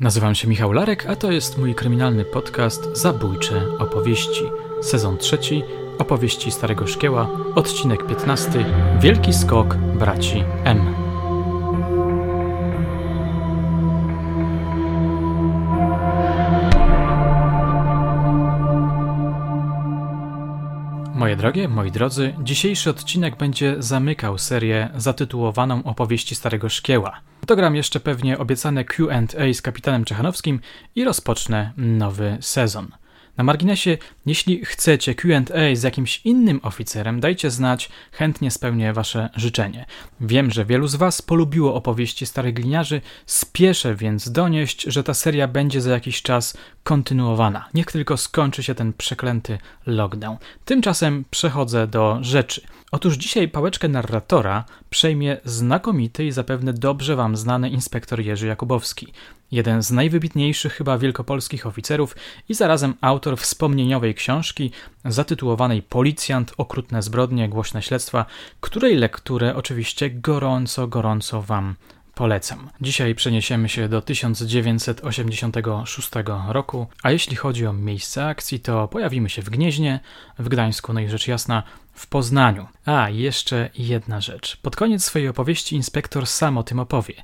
Nazywam się Michał Larek, a to jest mój kryminalny podcast Zabójcze opowieści. Sezon trzeci, opowieści Starego Szkieła, odcinek 15, Wielki skok braci M. Moje drogie, moi drodzy, dzisiejszy odcinek będzie zamykał serię zatytułowaną Opowieści Starego Szkieła. Dogram jeszcze pewnie obiecane QA z kapitanem Czechanowskim i rozpocznę nowy sezon. Na marginesie, jeśli chcecie QA z jakimś innym oficerem, dajcie znać, chętnie spełnię Wasze życzenie. Wiem, że wielu z Was polubiło opowieści starych gliniarzy, spieszę więc donieść, że ta seria będzie za jakiś czas kontynuowana. Niech tylko skończy się ten przeklęty lockdown. Tymczasem przechodzę do rzeczy. Otóż dzisiaj pałeczkę narratora przejmie znakomity i zapewne dobrze Wam znany inspektor Jerzy Jakubowski jeden z najwybitniejszych chyba wielkopolskich oficerów i zarazem autor wspomnieniowej książki zatytułowanej Policjant, okrutne zbrodnie, głośne śledztwa, której lekturę oczywiście gorąco, gorąco Wam polecam. Dzisiaj przeniesiemy się do 1986 roku, a jeśli chodzi o miejsce akcji, to pojawimy się w Gnieźnie, w Gdańsku, no i rzecz jasna w Poznaniu. A, jeszcze jedna rzecz. Pod koniec swojej opowieści inspektor sam o tym opowie.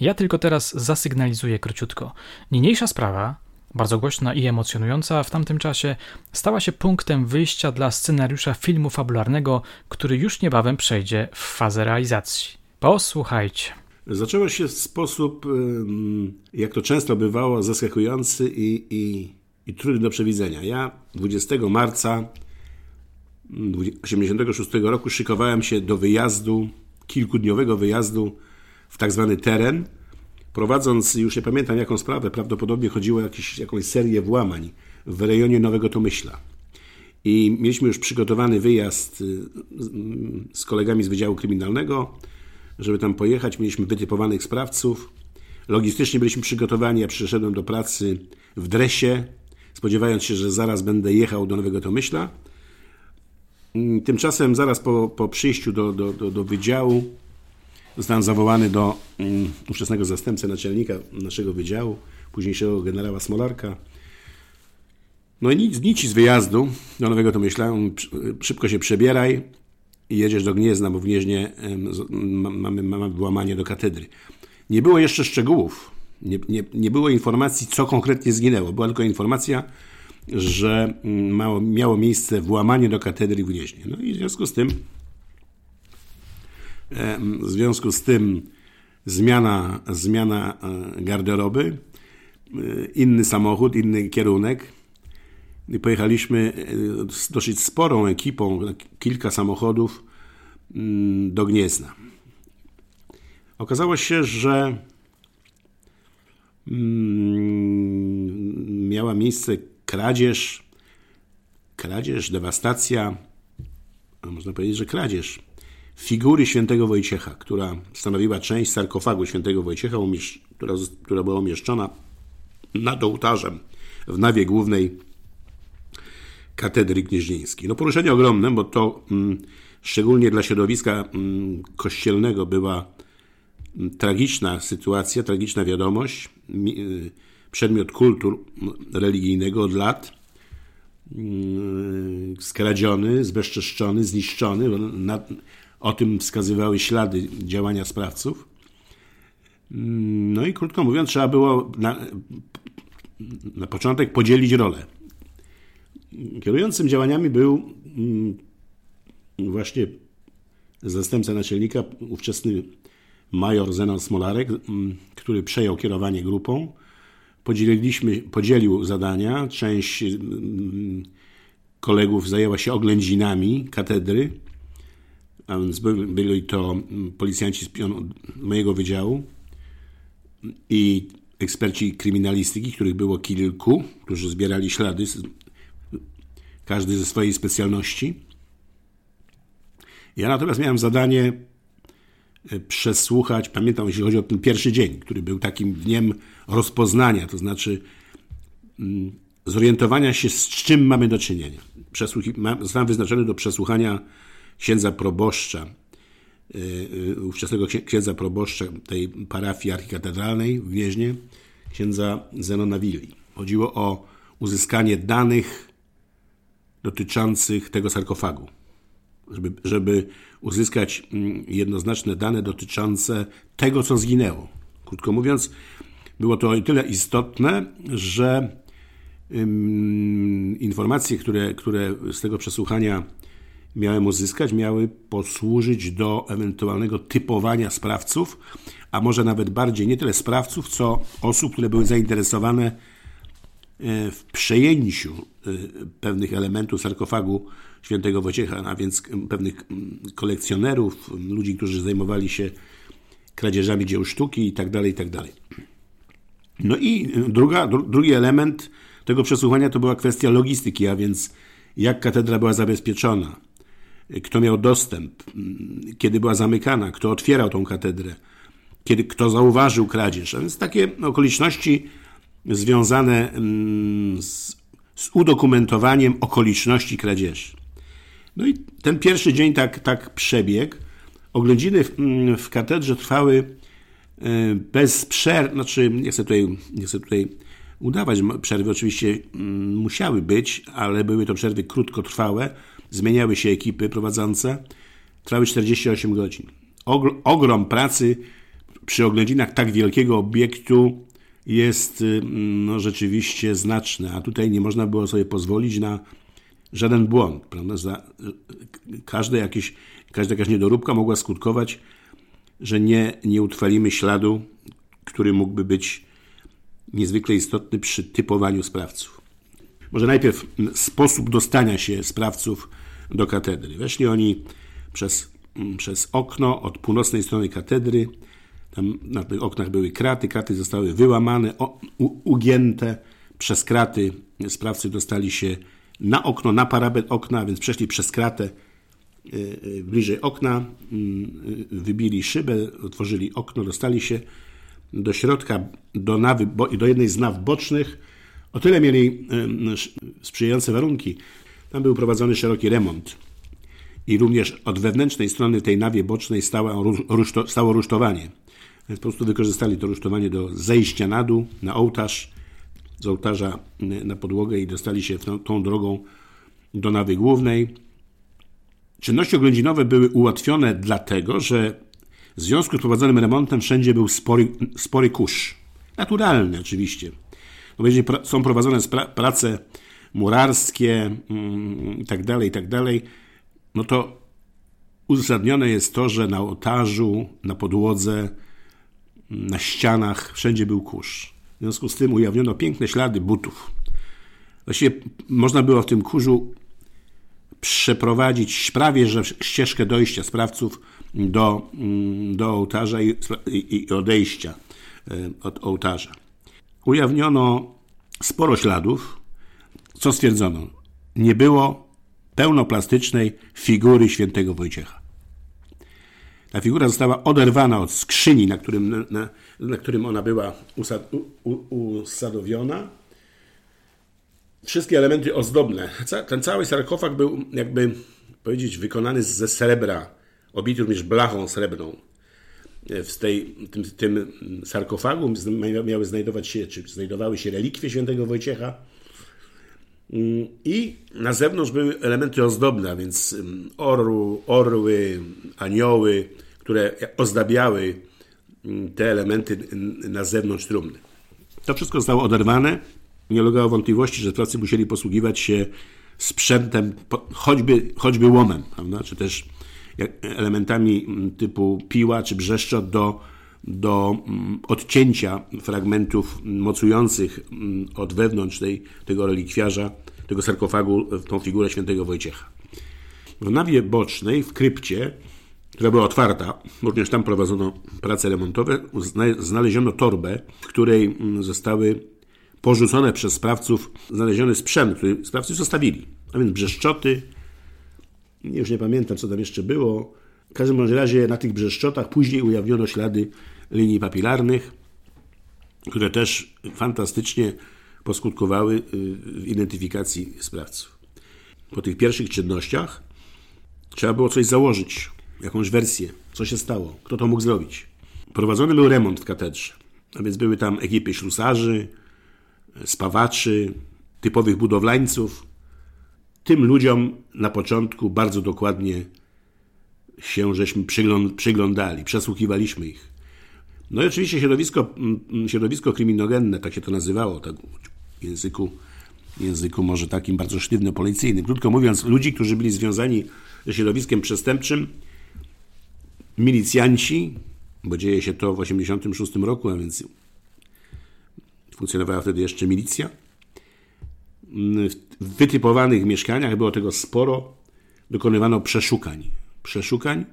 Ja tylko teraz zasygnalizuję króciutko. Niniejsza sprawa, bardzo głośna i emocjonująca w tamtym czasie, stała się punktem wyjścia dla scenariusza filmu fabularnego, który już niebawem przejdzie w fazę realizacji. Posłuchajcie. Zaczęło się w sposób, jak to często bywało, zaskakujący i, i, i trudny do przewidzenia. Ja 20 marca 1986 roku szykowałem się do wyjazdu, kilkudniowego wyjazdu w tak zwany teren, prowadząc, już nie pamiętam jaką sprawę, prawdopodobnie chodziło o jakieś, jakąś serię włamań w rejonie Nowego Tomyśla. I mieliśmy już przygotowany wyjazd y, z kolegami z Wydziału Kryminalnego, żeby tam pojechać. Mieliśmy wytypowanych sprawców. Logistycznie byliśmy przygotowani. Ja przyszedłem do pracy w dresie, spodziewając się, że zaraz będę jechał do Nowego Tomyśla. Mm, tymczasem zaraz po, po przyjściu do, do, do, do wydziału zostałem zawołany do um, ówczesnego zastępcy naczelnika naszego wydziału, późniejszego generała Smolarka. No i nic, nic z wyjazdu do Nowego Tomyśla. Szybko się przebieraj i jedziesz do Gniezna, bo w Gnieźnie mamy, mamy włamanie do katedry. Nie było jeszcze szczegółów. Nie, nie, nie było informacji, co konkretnie zginęło. Była tylko informacja, że mało, miało miejsce włamanie do katedry w Gnieźnie. No i w związku z tym w związku z tym zmiana, zmiana e, garderoby, e, inny samochód, inny kierunek. Pojechaliśmy e, z dosyć sporą ekipą, kilka samochodów mm, do Gniezna. Okazało się, że mm, miała miejsce kradzież, kradzież, dewastacja, można powiedzieć, że kradzież figury świętego Wojciecha, która stanowiła część sarkofagu świętego Wojciecha, która, która była umieszczona nad ołtarzem w nawie głównej katedry gnieźnieńskiej. No poruszenie ogromne, bo to mm, szczególnie dla środowiska mm, kościelnego była mm, tragiczna sytuacja, tragiczna wiadomość. Y, przedmiot kultu religijnego od lat skradziony, zbezczeszczony, zniszczony. O tym wskazywały ślady działania sprawców. No i krótko mówiąc, trzeba było na, na początek podzielić rolę. Kierującym działaniami był mm, właśnie zastępca naczelnika, ówczesny major Zenon Smolarek, mm, który przejął kierowanie grupą. Podzieliliśmy, podzielił zadania. Część mm, kolegów zajęła się oględzinami katedry a więc byli to policjanci z mojego wydziału i eksperci kryminalistyki, których było kilku, którzy zbierali ślady, każdy ze swojej specjalności. Ja natomiast miałem zadanie e, przesłuchać, pamiętam, jeśli chodzi o ten pierwszy dzień, który był takim dniem rozpoznania, to znaczy mm, zorientowania się, z czym mamy do czynienia. Przesłuchi- zostałem wyznaczony do przesłuchania księdza proboszcza, y, y, ówczesnego księdza proboszcza tej parafii archikatedralnej w Wieźnie, księdza Zenona Willi. Chodziło o uzyskanie danych dotyczących tego sarkofagu. Żeby, żeby uzyskać mm, jednoznaczne dane dotyczące tego, co zginęło. Krótko mówiąc, było to o tyle istotne, że informacje, które, które z tego przesłuchania miałem uzyskać, miały posłużyć do ewentualnego typowania sprawców, a może nawet bardziej nie tyle sprawców, co osób, które były zainteresowane w przejęciu e, pewnych elementów sarkofagu świętego Wojciecha, a więc pewnych kolekcjonerów, ludzi, którzy zajmowali się kradzieżami dzieł sztuki itd. Tak itd. Tak no i druga, drugi element tego przesłuchania to była kwestia logistyki, a więc jak katedra była zabezpieczona, kto miał dostęp, kiedy była zamykana, kto otwierał tą katedrę, kiedy kto zauważył kradzież. A więc takie okoliczności związane mm, z, z udokumentowaniem okoliczności kradzieży. No i ten pierwszy dzień tak, tak przebiegł. Oględziny w, mm, w katedrze trwały e, bez przerwy, znaczy nie chcę tutaj, nie chcę tutaj udawać, przerwy oczywiście mm, musiały być, ale były to przerwy krótkotrwałe, zmieniały się ekipy prowadzące, trwały 48 godzin. Ogrom pracy przy oględzinach tak wielkiego obiektu jest y, no, rzeczywiście znaczny, a tutaj nie można było sobie pozwolić na żaden błąd. Prawda? Za, każde jakieś, każda jakaś niedoróbka mogła skutkować, że nie, nie utrwalimy śladu, który mógłby być niezwykle istotny przy typowaniu sprawców. Może najpierw sposób dostania się sprawców do katedry. Weszli oni przez, przez okno od północnej strony katedry. Tam na tych oknach były kraty, kraty zostały wyłamane, ugięte. Przez kraty sprawcy dostali się na okno, na parapet okna, więc przeszli przez kratę e, e, bliżej okna, mm, wybili szybę, otworzyli okno, dostali się do środka, do, nawy, do jednej z naw bocznych. O tyle mieli sprzyjające warunki. Tam był prowadzony szeroki remont. I również od wewnętrznej strony tej nawie bocznej stało, stało rusztowanie. Więc po prostu wykorzystali to rusztowanie do zejścia na dół, na ołtarz, z ołtarza na podłogę i dostali się tą, drogą do nawy głównej. Czynności oględzinowe były ułatwione dlatego, że w związku z prowadzonym remontem wszędzie był spory, spory kurz. Naturalny oczywiście. No, jeżeli są prowadzone prace murarskie mm, i tak dalej, i tak dalej, no to uzasadnione jest to, że na ołtarzu, na podłodze, na ścianach wszędzie był kurz. W związku z tym ujawniono piękne ślady butów. Właściwie można było w tym kurzu przeprowadzić prawie że ścieżkę dojścia sprawców do, mm, do ołtarza i, i odejścia e, od ołtarza. Ujawniono sporo śladów. Co stwierdzono? Nie było pełnoplastycznej figury świętego Wojciecha. Ta figura została oderwana od skrzyni, na którym, na, na którym ona była usad, u, usadowiona. Wszystkie elementy ozdobne. Ten cały sarkofag był, jakby powiedzieć, wykonany ze srebra obity również blachą srebrną. W tej, tym, tym sarkofagu miały znajdować się, czy znajdowały się relikwie świętego Wojciecha. I na zewnątrz były elementy ozdobne, więc mm, orł, orły, anioły, które ozdabiały te elementy na zewnątrz trumny. To wszystko zostało oderwane. Nie ulegało wątpliwości, że sprawcy musieli posługiwać się sprzętem, choćby, choćby łomem, prawda? czy też elementami mm, typu piła czy brzeszczot do, do mm, odcięcia fragmentów mocujących mm, od wewnątrz tej, tego relikwiarza, tego sarkofagu, tą figurę świętego Wojciecha. W nawie bocznej, w krypcie, która była otwarta, również tam prowadzono prace remontowe, znaleziono torbę, w której zostały porzucone przez sprawców znaleziony sprzęt, który sprawcy zostawili. A więc brzeszczoty, już nie pamiętam, co tam jeszcze było. W każdym razie na tych brzeszczotach później ujawniono ślady linii papilarnych, które też fantastycznie poskutkowały y, w identyfikacji sprawców. Po tych pierwszych czynnościach trzeba było coś założyć, jakąś wersję, co się stało, kto to mógł zrobić. Prowadzony był remont w katedrze. A więc były tam ekipy ślusarzy, spawaczy, typowych budowlańców. Tym ludziom na początku bardzo dokładnie się żeśmy przyglądali, przesłuchiwaliśmy ich. No i oczywiście środowisko, środowisko kryminogenne, tak się to nazywało, tak w języku, języku może takim bardzo sztywno-policyjnym. Krótko mówiąc, ludzi, którzy byli związani ze środowiskiem przestępczym, milicjanci, bo dzieje się to w 1986 roku, a więc funkcjonowała wtedy jeszcze milicja. W wytypowanych mieszkaniach było tego sporo, dokonywano przeszukań. Przeszukań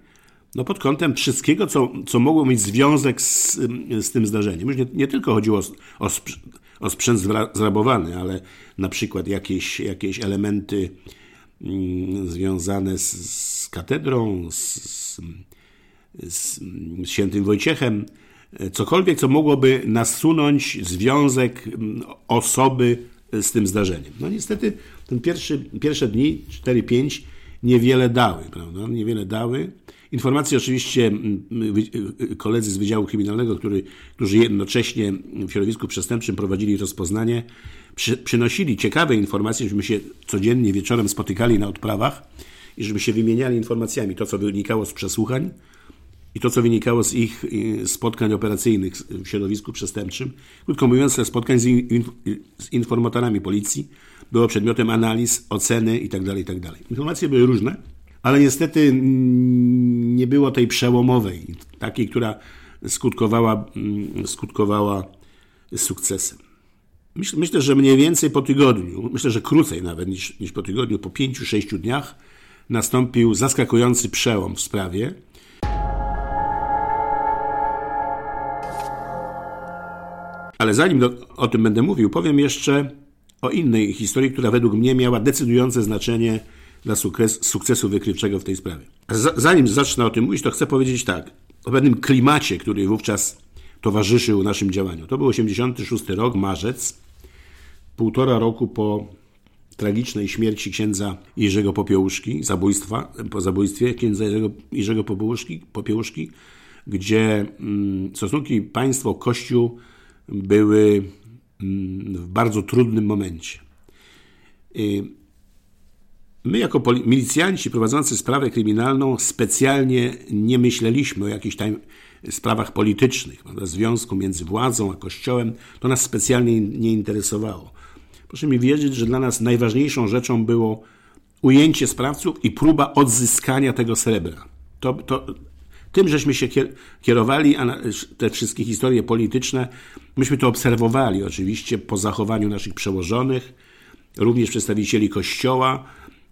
no pod kątem wszystkiego, co, co mogło mieć związek z, z tym zdarzeniem. Już nie, nie tylko chodziło o, o, o sprzęt zrabowany, ale na przykład jakieś, jakieś elementy mm, związane z, z katedrą, z, z, z świętym Wojciechem, cokolwiek, co mogłoby nasunąć związek mm, osoby z tym zdarzeniem. No niestety ten pierwszy, pierwsze dni, 4-5, niewiele dały, prawda? Niewiele dały. Informacje oczywiście mm, koledzy z Wydziału Kryminalnego, który, którzy jednocześnie w środowisku przestępczym prowadzili rozpoznanie, przy, przynosili ciekawe informacje, żebyśmy się codziennie wieczorem spotykali na odprawach i żeby się wymieniali informacjami. To, co wynikało z przesłuchań i to, co wynikało z ich y, spotkań operacyjnych w środowisku przestępczym. Krótko mówiąc, spotkań z, z informatorami policji było przedmiotem analiz, oceny itd., tak itd. Tak Informacje były różne, ale niestety nie było tej przełomowej, takiej, która skutkowała, mm, skutkowała sukcesem. Myślę, że mniej więcej po tygodniu, myślę, że krócej nawet niż, niż po tygodniu, po pięciu, sześciu dniach nastąpił zaskakujący przełom w sprawie. Ale zanim do, o tym będę mówił, powiem jeszcze o innej historii, która według mnie miała decydujące znaczenie dla sukces, sukcesu wykrywczego w tej sprawie. Zanim zacznę o tym mówić, to chcę powiedzieć tak, o pewnym klimacie, który wówczas towarzyszył naszym działaniu. To był 86 rok, marzec, półtora roku po tragicznej śmierci księdza Jerzego Popiełuszki, zabójstwa, po zabójstwie księdza Jerzego, Jerzego Popiełuszki, Popiełuszki, gdzie mm, stosunki państwo-kościół były w bardzo trudnym momencie. My, jako milicjanci prowadzący sprawę kryminalną, specjalnie nie myśleliśmy o jakichś tam sprawach politycznych, prawda? związku między władzą a kościołem. To nas specjalnie nie interesowało. Proszę mi wierzyć, że dla nas najważniejszą rzeczą było ujęcie sprawców i próba odzyskania tego srebra. To, to, tym żeśmy się kierowali, a te wszystkie historie polityczne, myśmy to obserwowali oczywiście po zachowaniu naszych przełożonych, również przedstawicieli Kościoła,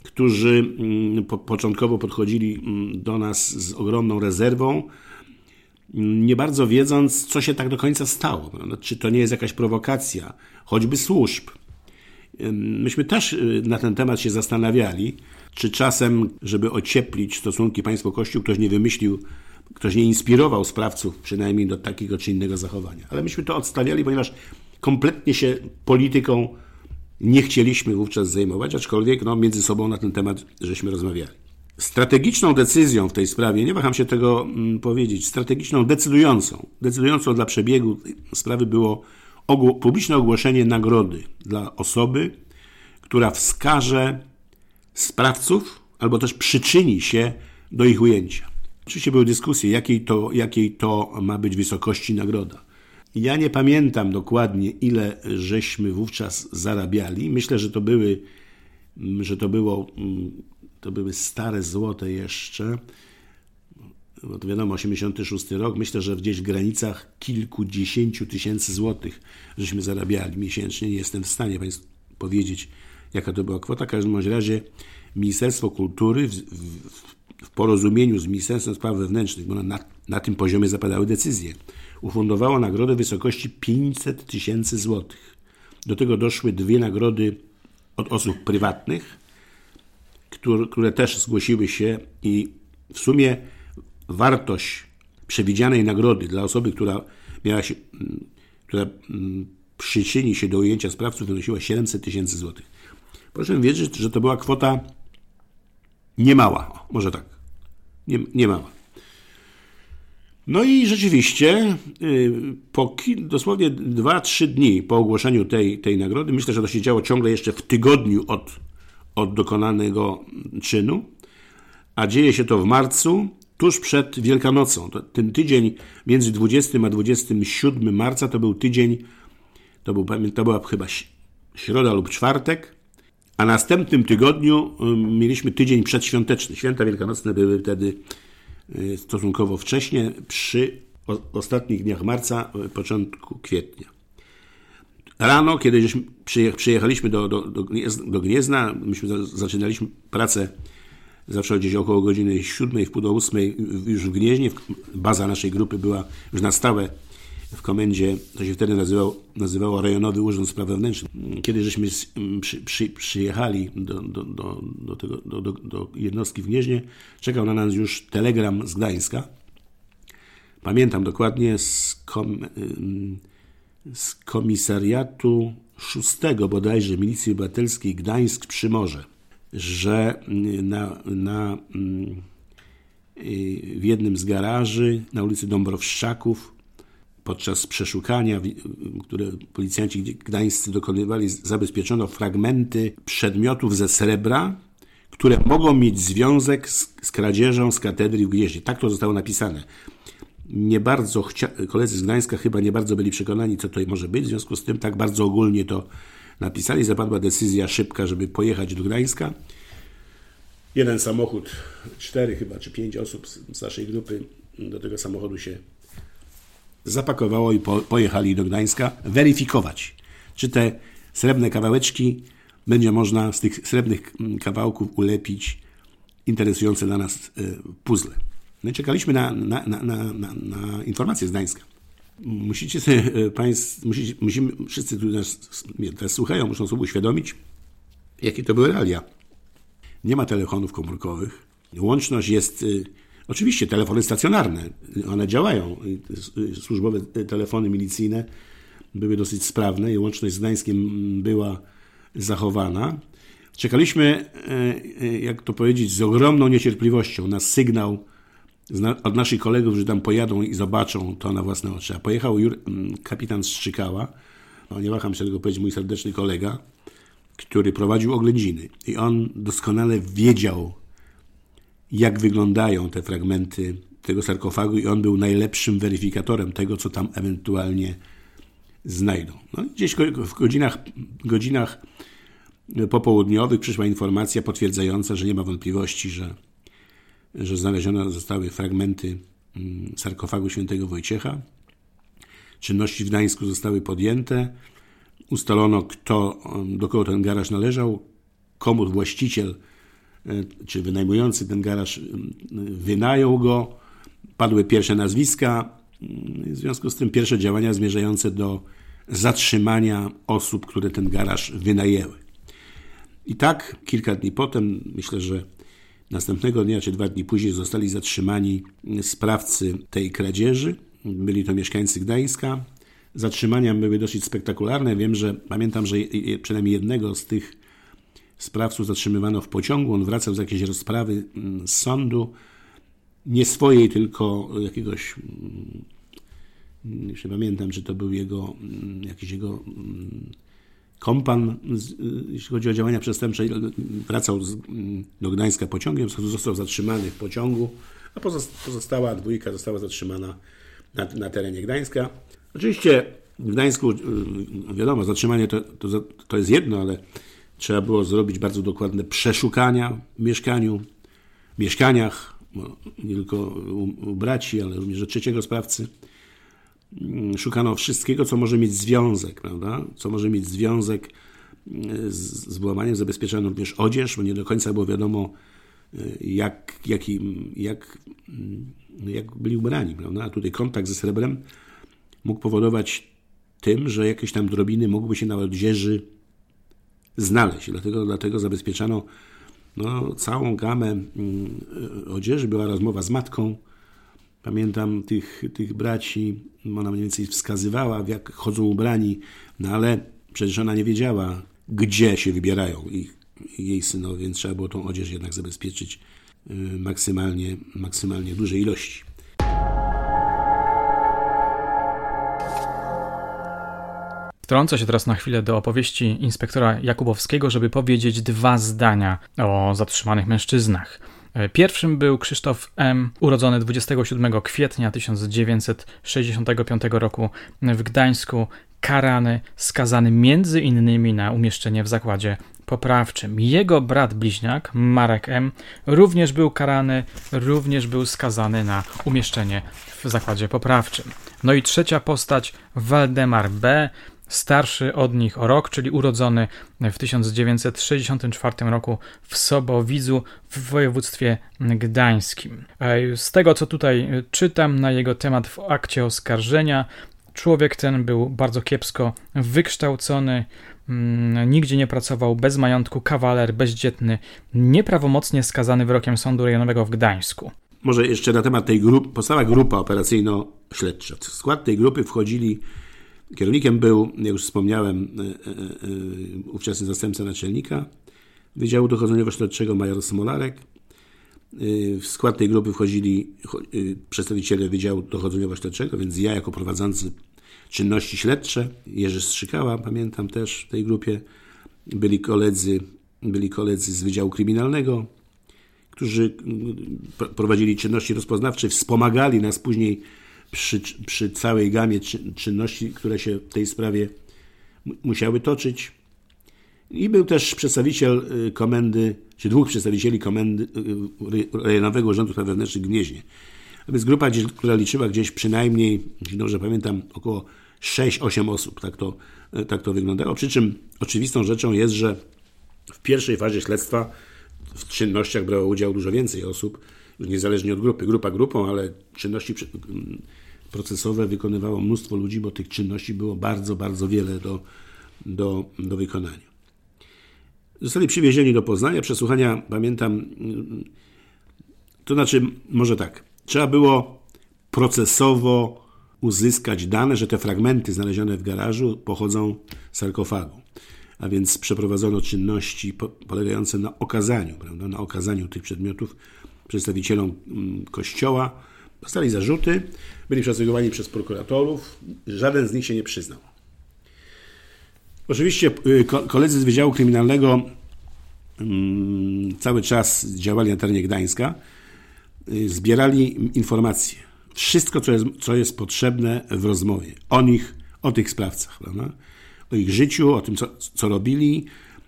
którzy mm, początkowo podchodzili mm, do nas z ogromną rezerwą, nie bardzo wiedząc, co się tak do końca stało. Czy to nie jest jakaś prowokacja, choćby służb. Myśmy też y, na ten temat się zastanawiali, czy czasem, żeby ocieplić stosunki państwo-kościół, ktoś nie wymyślił, ktoś nie inspirował sprawców przynajmniej do takiego czy innego zachowania. Ale myśmy to odstawiali, ponieważ kompletnie się polityką nie chcieliśmy wówczas zajmować, aczkolwiek no, między sobą na ten temat żeśmy rozmawiali. Strategiczną decyzją w tej sprawie, nie waham się tego mm, powiedzieć, strategiczną, decydującą, decydującą dla przebiegu sprawy było ogło publiczne ogłoszenie nagrody dla osoby, która wskaże sprawców albo też przyczyni się do ich ujęcia. Oczywiście były dyskusje, jakiej to, jakiej to ma być wysokości nagroda. Ja nie pamiętam dokładnie, ile żeśmy wówczas zarabiali. Myślę, że to były, że to było, to były stare złote jeszcze. Bo to wiadomo, 86 rok. Myślę, że gdzieś w granicach kilkudziesięciu tysięcy złotych żeśmy zarabiali miesięcznie. Nie jestem w stanie Państwu powiedzieć, jaka to była kwota. W każdym razie Ministerstwo Kultury w, w, w porozumieniu z Ministerstwem Spraw Wewnętrznych, bo na, na tym poziomie zapadały decyzje, ufundowało nagrodę w wysokości 500 tysięcy złotych. Do tego doszły dwie nagrody od osób prywatnych, które, które też zgłosiły się i w sumie wartość przewidzianej nagrody dla osoby, która miała się, która mm, przyczyni się do ujęcia sprawców, wynosiła 700 tysięcy złotych. Proszę wierzyć, że to była kwota niemała, może tak, nie, niemała. No i rzeczywiście y, po dosłownie 2-3 dni po ogłoszeniu tej, tej nagrody, myślę, że to się działo ciągle jeszcze w tygodniu od, od dokonanego czynu, a dzieje się to w marcu, tuż przed Wielkanocą. Ten tydzień między 20 a 27 marca to był tydzień, to, był, to była chyba środa lub czwartek, a następnym tygodniu mieliśmy tydzień przedświąteczny. Święta wielkanocne były wtedy y, stosunkowo wcześnie, przy ostatnich dniach marca, y, początku kwietnia. Rano, kiedy przyjechaliśmy do, do, do Gniezna, myśmy zaczynaliśmy pracę zawsze gdzieś około godziny 7, w pół do 8 już w Gnieźnie. Baza naszej grupy była już na stałe w komendzie, to się wtedy nazywało, nazywało Rejonowy Urząd Spraw Wewnętrznych. Kiedy żeśmy przy, przy, przyjechali do, do, do, do, tego, do, do, do jednostki w Gnieźnie, czekał na nas już telegram z Gdańska. Pamiętam dokładnie z, kom, z komisariatu szóstego bodajże Milicji Obywatelskiej Gdańsk przy Morze, że na, na, w jednym z garaży na ulicy Dąbrowszczaków podczas przeszukania, które policjanci gdańscy dokonywali, zabezpieczono fragmenty przedmiotów ze srebra, które mogą mieć związek z, z kradzieżą z katedry w Gnieźnie. Tak to zostało napisane. Nie bardzo chcia- koledzy z Gdańska chyba nie bardzo byli przekonani, co to może być, w związku z tym tak bardzo ogólnie to napisali. Zapadła decyzja szybka, żeby pojechać do Gdańska. Jeden samochód, cztery chyba, czy pięć osób z naszej grupy do tego samochodu się zapakowało i po, pojechali do Gdańska weryfikować, czy te srebrne kawałeczki będzie można z tych srebrnych mm, kawałków ulepić interesujące dla nas e, puzzle. No i czekaliśmy na, na, na, na, na informacje z Gdańska. Musicie sobie e, Państwo, musicie, musimy, wszyscy, którzy nas teraz słuchają, muszą sobie uświadomić, jakie to były realia. Nie ma telefonów komórkowych. Łączność jest e, Oczywiście telefony stacjonarne, one działają. Służbowe telefony milicyjne były dosyć sprawne i łączność z Gdańskiem była zachowana. Czekaliśmy, e, jak to powiedzieć, z ogromną niecierpliwością na sygnał od naszych kolegów, że tam pojadą i zobaczą to na własne oczy. A pojechał kapitan Strzykała, no nie waham się tego powiedzieć, mój serdeczny kolega, który prowadził oględziny. I on doskonale wiedział, jak wyglądają te fragmenty tego sarkofagu i on był najlepszym weryfikatorem tego, co tam ewentualnie znajdą. No, gdzieś w godzinach, godzinach popołudniowych przyszła informacja potwierdzająca, że nie ma wątpliwości, że, że znalezione zostały fragmenty mm, sarkofagu świętego Wojciecha. Czynności w Gdańsku zostały podjęte. Ustalono, kto, do kogo ten garaż należał, komu właściciel czy wynajmujący ten garaż wynajął go. Padły pierwsze nazwiska, w związku z tym pierwsze działania zmierzające do zatrzymania osób, które ten garaż wynajęły. I tak kilka dni potem, myślę, że następnego dnia czy dwa dni później zostali zatrzymani sprawcy tej kradzieży. Byli to mieszkańcy Gdańska. Zatrzymania były dosyć spektakularne. Wiem, że pamiętam, że przynajmniej jednego z tych Sprawców zatrzymywano w pociągu, on wracał z jakiejś rozprawy mm, z sądu, nie swojej, tylko jakiegoś, mm, nie pamiętam, czy to był jego, mm, jakiś jego kompan, jeśli chodzi o działania przestępcze, wracał do Gdańska pociągiem, został zatrzymany w pociągu, a pozostała dwójka została zatrzymana na, na terenie Gdańska. Oczywiście w Gdańsku, wiadomo, zatrzymanie to, to, to jest jedno, ale Trzeba było zrobić bardzo dokładne przeszukania w mieszkaniu, mieszkaniach, nie tylko u, u braci, ale również u trzeciego sprawcy. Mm, szukano wszystkiego, co może mieć związek, prawda? Co może mieć związek mm, z, z włamaniem. Zabezpieczano również odzież, bo nie do końca było wiadomo, y, jak, jak, jak, mm, jak byli ubrani, prawda? A tutaj kontakt ze srebrem mógł powodować tym, że jakieś tam drobiny mogłyby się na odzieży znaleźć. Dlatego, dlatego zabezpieczano no, całą gamę mm, odzieży. Była rozmowa z matką. Pamiętam tych, tych braci, ona mniej więcej wskazywała, w jak chodzą ubrani, no ale przecież ona nie wiedziała, gdzie się wybierają ich, jej synowie, więc trzeba było tą odzież jednak zabezpieczyć y, maksymalnie, maksymalnie dużej ilości. Wtrącę się teraz na chwilę do opowieści inspektora Jakubowskiego, żeby powiedzieć dwa zdania o zatrzymanych mężczyznach. Pierwszym był Krzysztof M., urodzony 27 kwietnia 1965 roku w Gdańsku, karany, skazany między innymi na umieszczenie w zakładzie poprawczym. Jego brat bliźniak, Marek M., również był karany, również był skazany na umieszczenie w zakładzie poprawczym. No i trzecia postać, Waldemar B., starszy od nich o rok, czyli urodzony w 1964 roku w Sobowidzu w województwie gdańskim. E, z tego, co tutaj czytam na jego temat w akcie oskarżenia, człowiek ten był bardzo kiepsko wykształcony, mm, nigdzie nie pracował, bez majątku, kawaler, bezdzietny, nieprawomocnie skazany wyrokiem Sądu Rejonowego w Gdańsku. Może jeszcze na temat tej grupy, powstała grupa operacyjno-śledcza. W skład tej grupy wchodzili Kierownikiem był, jak już wspomniałem, e, e, e, ówczesny zastępca naczelnika Wydziału Dochodzeniowo-Śledczego major Smolarek. W skład tej grupy wchodzili przedstawiciele Wydziału Dochodzeniowo-Śledczego, więc ja jako prowadzący czynności śledcze, Jerzy Strzykała, pamiętam też w tej grupie, byli koledzy, byli koledzy z Wydziału Kryminalnego, którzy prowadzili czynności rozpoznawcze, wspomagali nas później przy, przy całej gamie czynności, które się w tej sprawie musiały toczyć. I był też przedstawiciel y, komendy, czy dwóch przedstawicieli komendy y, Rejonowego Urzędu Spraw Wewnętrznych w Gnieźnie. To jest grupa, która liczyła gdzieś przynajmniej, jeśli dobrze pamiętam, około 6-8 osób. Tak to, y, tak to wyglądało. Przy czym oczywistą rzeczą jest, że w pierwszej fazie śledztwa w czynnościach brało udział dużo więcej osób, niezależnie od grupy. Grupa grupą, ale czynności procesowe wykonywało mnóstwo ludzi, bo tych czynności było bardzo, bardzo wiele do, do, do wykonania. Zostali przywiezieni do Poznania. Przesłuchania, pamiętam, to znaczy, może tak, trzeba było procesowo uzyskać dane, że te fragmenty znalezione w garażu pochodzą z sarkofagu. A więc przeprowadzono czynności polegające na okazaniu, prawda, na okazaniu tych przedmiotów przedstawicielom mm, kościoła, Dostali zarzuty, byli przesłuchiwani przez prokuratorów, żaden z nich się nie przyznał. Oczywiście y, koledzy z Wydziału Kryminalnego mm, cały czas działali na terenie Gdańska, y, zbierali informacje. Wszystko, co jest, co jest potrzebne w rozmowie o nich, o tych sprawcach, prawda? o ich życiu, o tym, co, co robili,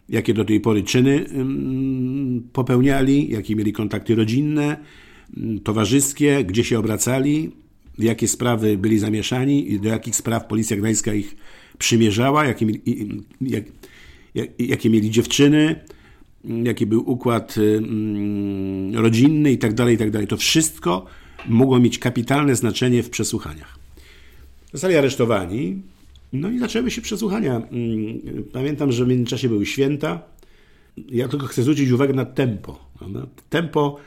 jakie do tej pory czyny popełniali, jakie mieli kontakty rodzinne, towarzyskie, gdzie się obracali, w jakie sprawy byli zamieszani i do jakich spraw Policja Gdańska ich przymierzała, jakie, jak, jak, jakie mieli dziewczyny, jaki był układ rodzinny i tak dalej, i tak. To wszystko mogło mieć kapitalne znaczenie w przesłuchaniach. Zostali aresztowani, no i zaczęły się przesłuchania. Pamiętam, że w międzyczasie były święta. Ja tylko chcę zwrócić uwagę na tempo. Tempo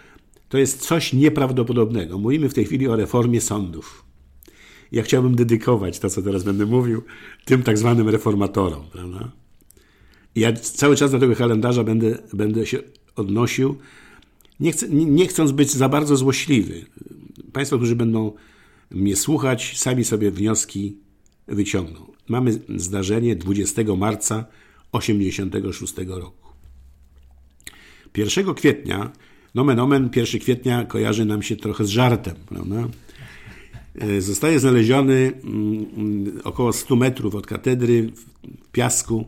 to jest coś nieprawdopodobnego. Mówimy w tej chwili o reformie sądów. Ja chciałbym dedykować to, co teraz będę mówił, tym tak zwanym reformatorom. Prawda? Ja cały czas do tego kalendarza będę, będę się odnosił, nie, chcę, nie chcąc być za bardzo złośliwy. Państwo, którzy będą mnie słuchać, sami sobie wnioski wyciągną. Mamy zdarzenie 20 marca 1986 roku. 1 kwietnia Nomen omen 1 kwietnia kojarzy nam się trochę z żartem, prawda? E, zostaje znaleziony mm, około 100 metrów od katedry w piasku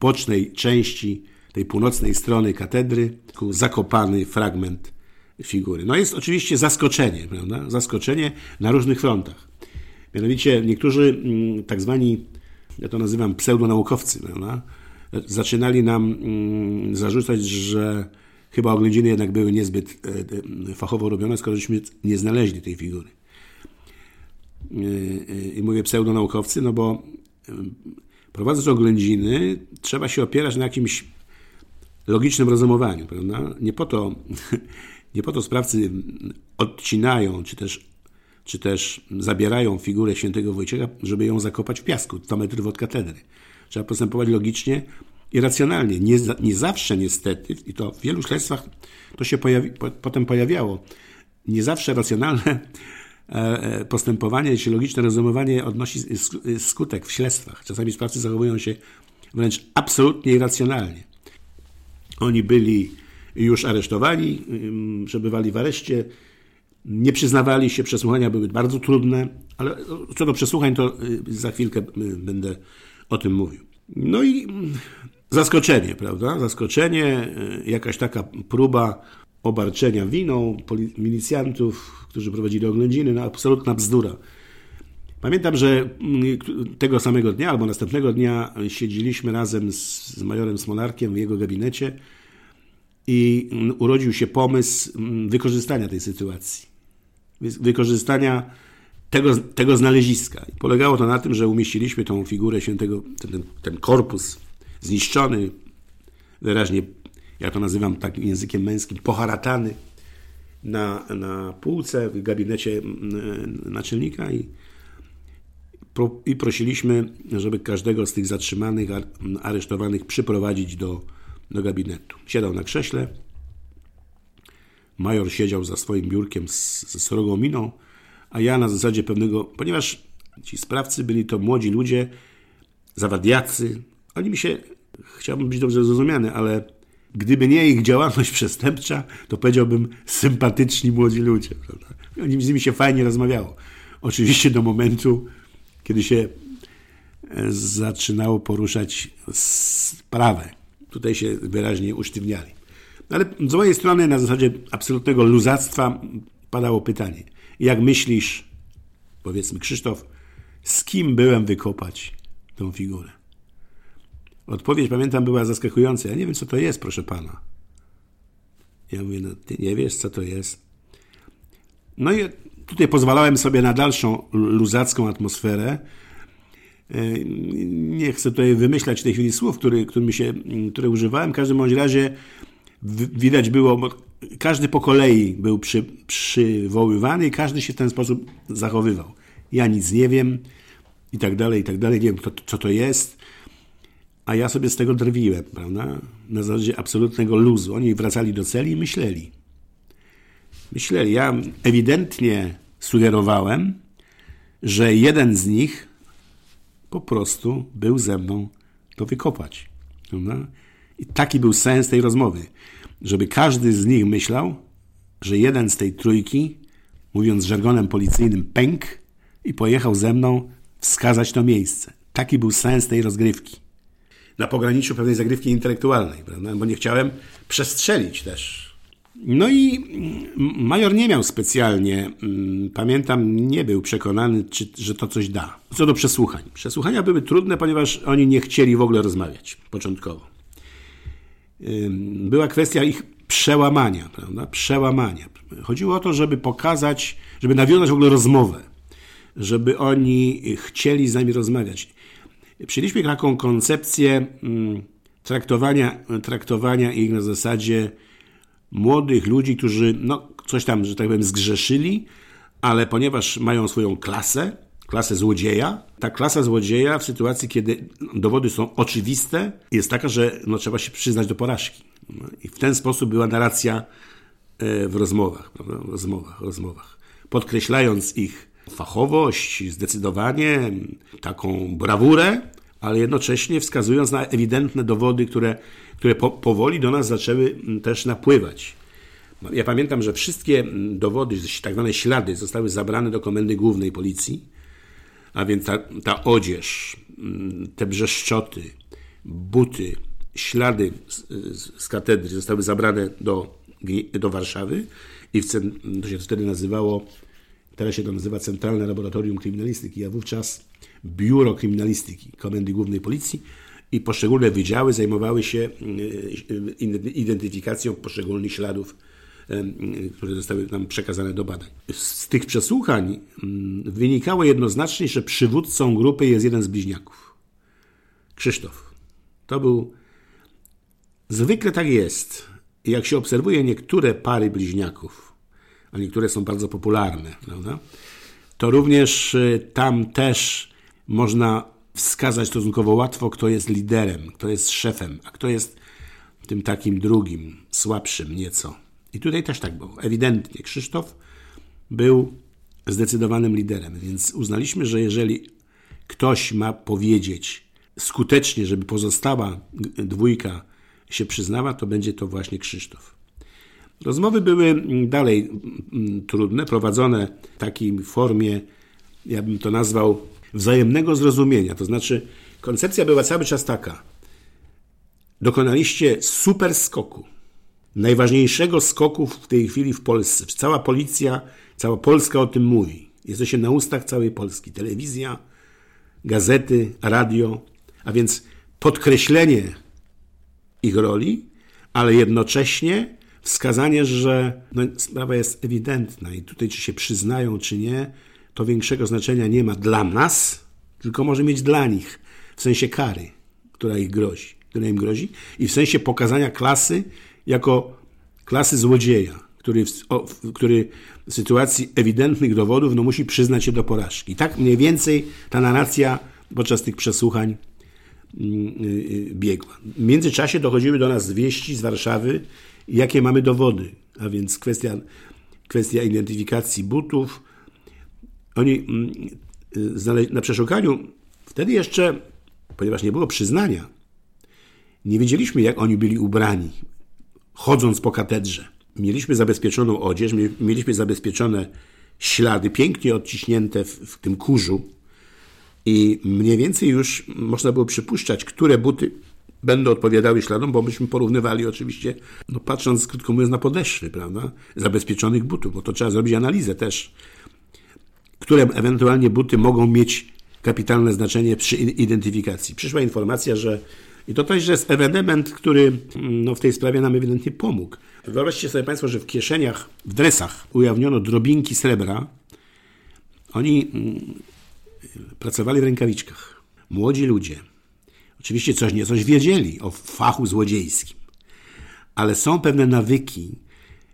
bocznej części tej północnej strony katedry zakopany fragment figury. No jest oczywiście zaskoczenie, prawda? Zaskoczenie na różnych frontach. Mianowicie niektórzy mm, tak zwani, ja to nazywam pseudonaukowcy, prawda? zaczynali nam mm, zarzucać, że Chyba oględziny jednak były niezbyt e, fachowo robione, skoro żeśmy nie znaleźli tej figury. E, e, I mówię pseudonaukowcy, no bo prowadząc oględziny trzeba się opierać na jakimś logicznym rozumowaniu, prawda? Nie po to, nie po to sprawcy odcinają, czy też, czy też zabierają figurę świętego Wojciecha, żeby ją zakopać w piasku, 100 metrów od katedry. Trzeba postępować logicznie, irracjonalnie. Nie, nie zawsze niestety, i to w wielu śledztwach to się pojawi, po, potem pojawiało, nie zawsze racjonalne e, postępowanie czy logiczne rozumowanie odnosi skutek w śledztwach. Czasami sprawcy zachowują się wręcz absolutnie irracjonalnie. Oni byli już aresztowani, przebywali w areszcie, nie przyznawali się, przesłuchania były bardzo trudne, ale co do przesłuchań, to y, za chwilkę y, będę o tym mówił. No i mm, zaskoczenie, prawda? Zaskoczenie, y, jakaś taka próba obarczenia winą milicjantów, którzy prowadzili oględziny, no absolutna bzdura. Pamiętam, że mm, tego samego dnia albo następnego dnia siedzieliśmy razem z, z majorem Smolarkiem w jego gabinecie i mm, urodził się pomysł wykorzystania tej sytuacji wykorzystania tego, tego znaleziska. I polegało to na tym, że umieściliśmy tą figurę świętego, ten, ten korpus zniszczony, wyraźnie, ja to nazywam takim językiem męskim, poharatany na, na półce w gabinecie naczelnika i, i prosiliśmy, żeby każdego z tych zatrzymanych, aresztowanych przyprowadzić do, do gabinetu. Siadał na krześle, Major siedział za swoim biurkiem z, ze srogą miną, a ja na zasadzie pewnego, ponieważ ci sprawcy byli to młodzi ludzie, zawadiacy, oni mi się, chciałbym być dobrze zrozumiany, ale gdyby nie ich działalność przestępcza, to powiedziałbym sympatyczni młodzi ludzie. Prawda? Oni z nimi się fajnie rozmawiało. Oczywiście do momentu, kiedy się e, zaczynało poruszać sprawę. Tutaj się wyraźnie usztywniali. Ale z mojej strony na zasadzie absolutnego luzactwa padało pytanie. Jak myślisz, powiedzmy Krzysztof, z kim byłem wykopać tą figurę? Odpowiedź, pamiętam, była zaskakująca. Ja nie wiem, co to jest, proszę pana. Ja mówię, no ty nie wiesz, co to jest. No i tutaj pozwalałem sobie na dalszą luzacką atmosferę. E, nie chcę tutaj wymyślać w tej chwili słów, który, się, które używałem. W każdym bądź razie widać było, bo każdy po kolei był przy, przywoływany i każdy się w ten sposób zachowywał. Ja nic nie wiem i tak dalej, i tak dalej, nie wiem co to jest, a ja sobie z tego drwiłem, prawda? Na zasadzie absolutnego luzu. Oni wracali do celi i myśleli. Myśleli. Ja ewidentnie sugerowałem, że jeden z nich po prostu był ze mną to wykopać. Prawda? I taki był sens tej rozmowy, żeby każdy z nich myślał, że jeden z tej trójki, mówiąc żargonem policyjnym, pęk i pojechał ze mną wskazać to miejsce. Taki był sens tej rozgrywki. Na pograniczu pewnej zagrywki intelektualnej, prawda? bo nie chciałem przestrzelić też. No i major nie miał specjalnie, mm, pamiętam, nie był przekonany, czy, że to coś da. Co do przesłuchań. Przesłuchania były trudne, ponieważ oni nie chcieli w ogóle rozmawiać początkowo była kwestia ich przełamania, prawda? Przełamania. Chodziło o to, żeby pokazać, żeby nawiązać w ogóle rozmowę, żeby oni chcieli z nami rozmawiać. Przyjęliśmy taką koncepcję traktowania, traktowania ich na zasadzie młodych ludzi, którzy no, coś tam, że tak powiem, zgrzeszyli, ale ponieważ mają swoją klasę, klasę złodzieja. Ta klasa złodzieja w sytuacji, kiedy dowody są oczywiste, jest taka, że no, trzeba się przyznać do porażki. No, I w ten sposób była narracja e, w rozmowach, rozmowach, rozmowach. Podkreślając ich fachowość, zdecydowanie, taką brawurę, ale jednocześnie wskazując na ewidentne dowody, które, które po, powoli do nas zaczęły też napływać. Ja pamiętam, że wszystkie dowody, tak zwane ślady, zostały zabrane do komendy głównej policji a więc ta, ta odzież, mm, te brzeszczoty, buty, ślady z, z katedry zostały zabrane do, do Warszawy i w, to się wtedy nazywało, teraz się to nazywa Centralne Laboratorium Kryminalistyki, a wówczas Biuro Kryminalistyki Komendy Głównej Policji i poszczególne wydziały zajmowały się mm, identyfikacją poszczególnych śladów które zostały nam przekazane do badań. Z tych przesłuchań wynikało jednoznacznie, że przywódcą grupy jest jeden z bliźniaków. Krzysztof. To był. Zwykle tak jest. Jak się obserwuje niektóre pary bliźniaków, a niektóre są bardzo popularne, prawda? to również y, tam też można wskazać stosunkowo łatwo, kto jest liderem, kto jest szefem, a kto jest tym takim drugim, słabszym nieco. I tutaj też tak było. Ewidentnie Krzysztof był zdecydowanym liderem. Więc uznaliśmy, że jeżeli ktoś ma powiedzieć skutecznie, żeby pozostała dwójka się przyznała, to będzie to właśnie Krzysztof. Rozmowy były dalej trudne, prowadzone w takiej formie, ja bym to nazwał, wzajemnego zrozumienia. To znaczy, koncepcja była cały czas taka. Dokonaliście super skoku. Najważniejszego skoku w tej chwili w Polsce. Cała policja, cała Polska o tym mówi. Jesteście na ustach całej Polski. Telewizja, gazety, radio. A więc podkreślenie ich roli, ale jednocześnie wskazanie, że no, sprawa jest ewidentna i tutaj czy się przyznają, czy nie, to większego znaczenia nie ma dla nas, tylko może mieć dla nich, w sensie kary, która ich grozi, która im grozi i w sensie pokazania klasy jako klasy złodzieja, który w, o, który w sytuacji ewidentnych dowodów no, musi przyznać się do porażki. Tak mniej więcej ta narracja podczas tych przesłuchań mm, y, y, biegła. W międzyczasie dochodziły do nas wieści z Warszawy, jakie mamy dowody, a więc kwestia, kwestia identyfikacji butów. Oni mm, y, na przeszukaniu, wtedy jeszcze, ponieważ nie było przyznania, nie wiedzieliśmy, jak oni byli ubrani, chodząc po katedrze. Mieliśmy zabezpieczoną odzież, mieliśmy zabezpieczone ślady, pięknie odciśnięte w, w tym kurzu, i mniej więcej już można było przypuszczać, które buty będą odpowiadały śladom, bo myśmy porównywali oczywiście, no patrząc krótko mówiąc na podeszwy, prawda, zabezpieczonych butów, bo to trzeba zrobić analizę też, które ewentualnie buty mogą mieć kapitalne znaczenie przy identyfikacji. Przyszła informacja, że i to też jest ewenement, który no, w tej sprawie nam ewidentnie pomógł. Wyobraźcie sobie Państwo, że w kieszeniach, w dresach ujawniono drobinki srebra. Oni mm, pracowali w rękawiczkach. Młodzi ludzie. Oczywiście coś nie coś wiedzieli o fachu złodziejskim, ale są pewne nawyki,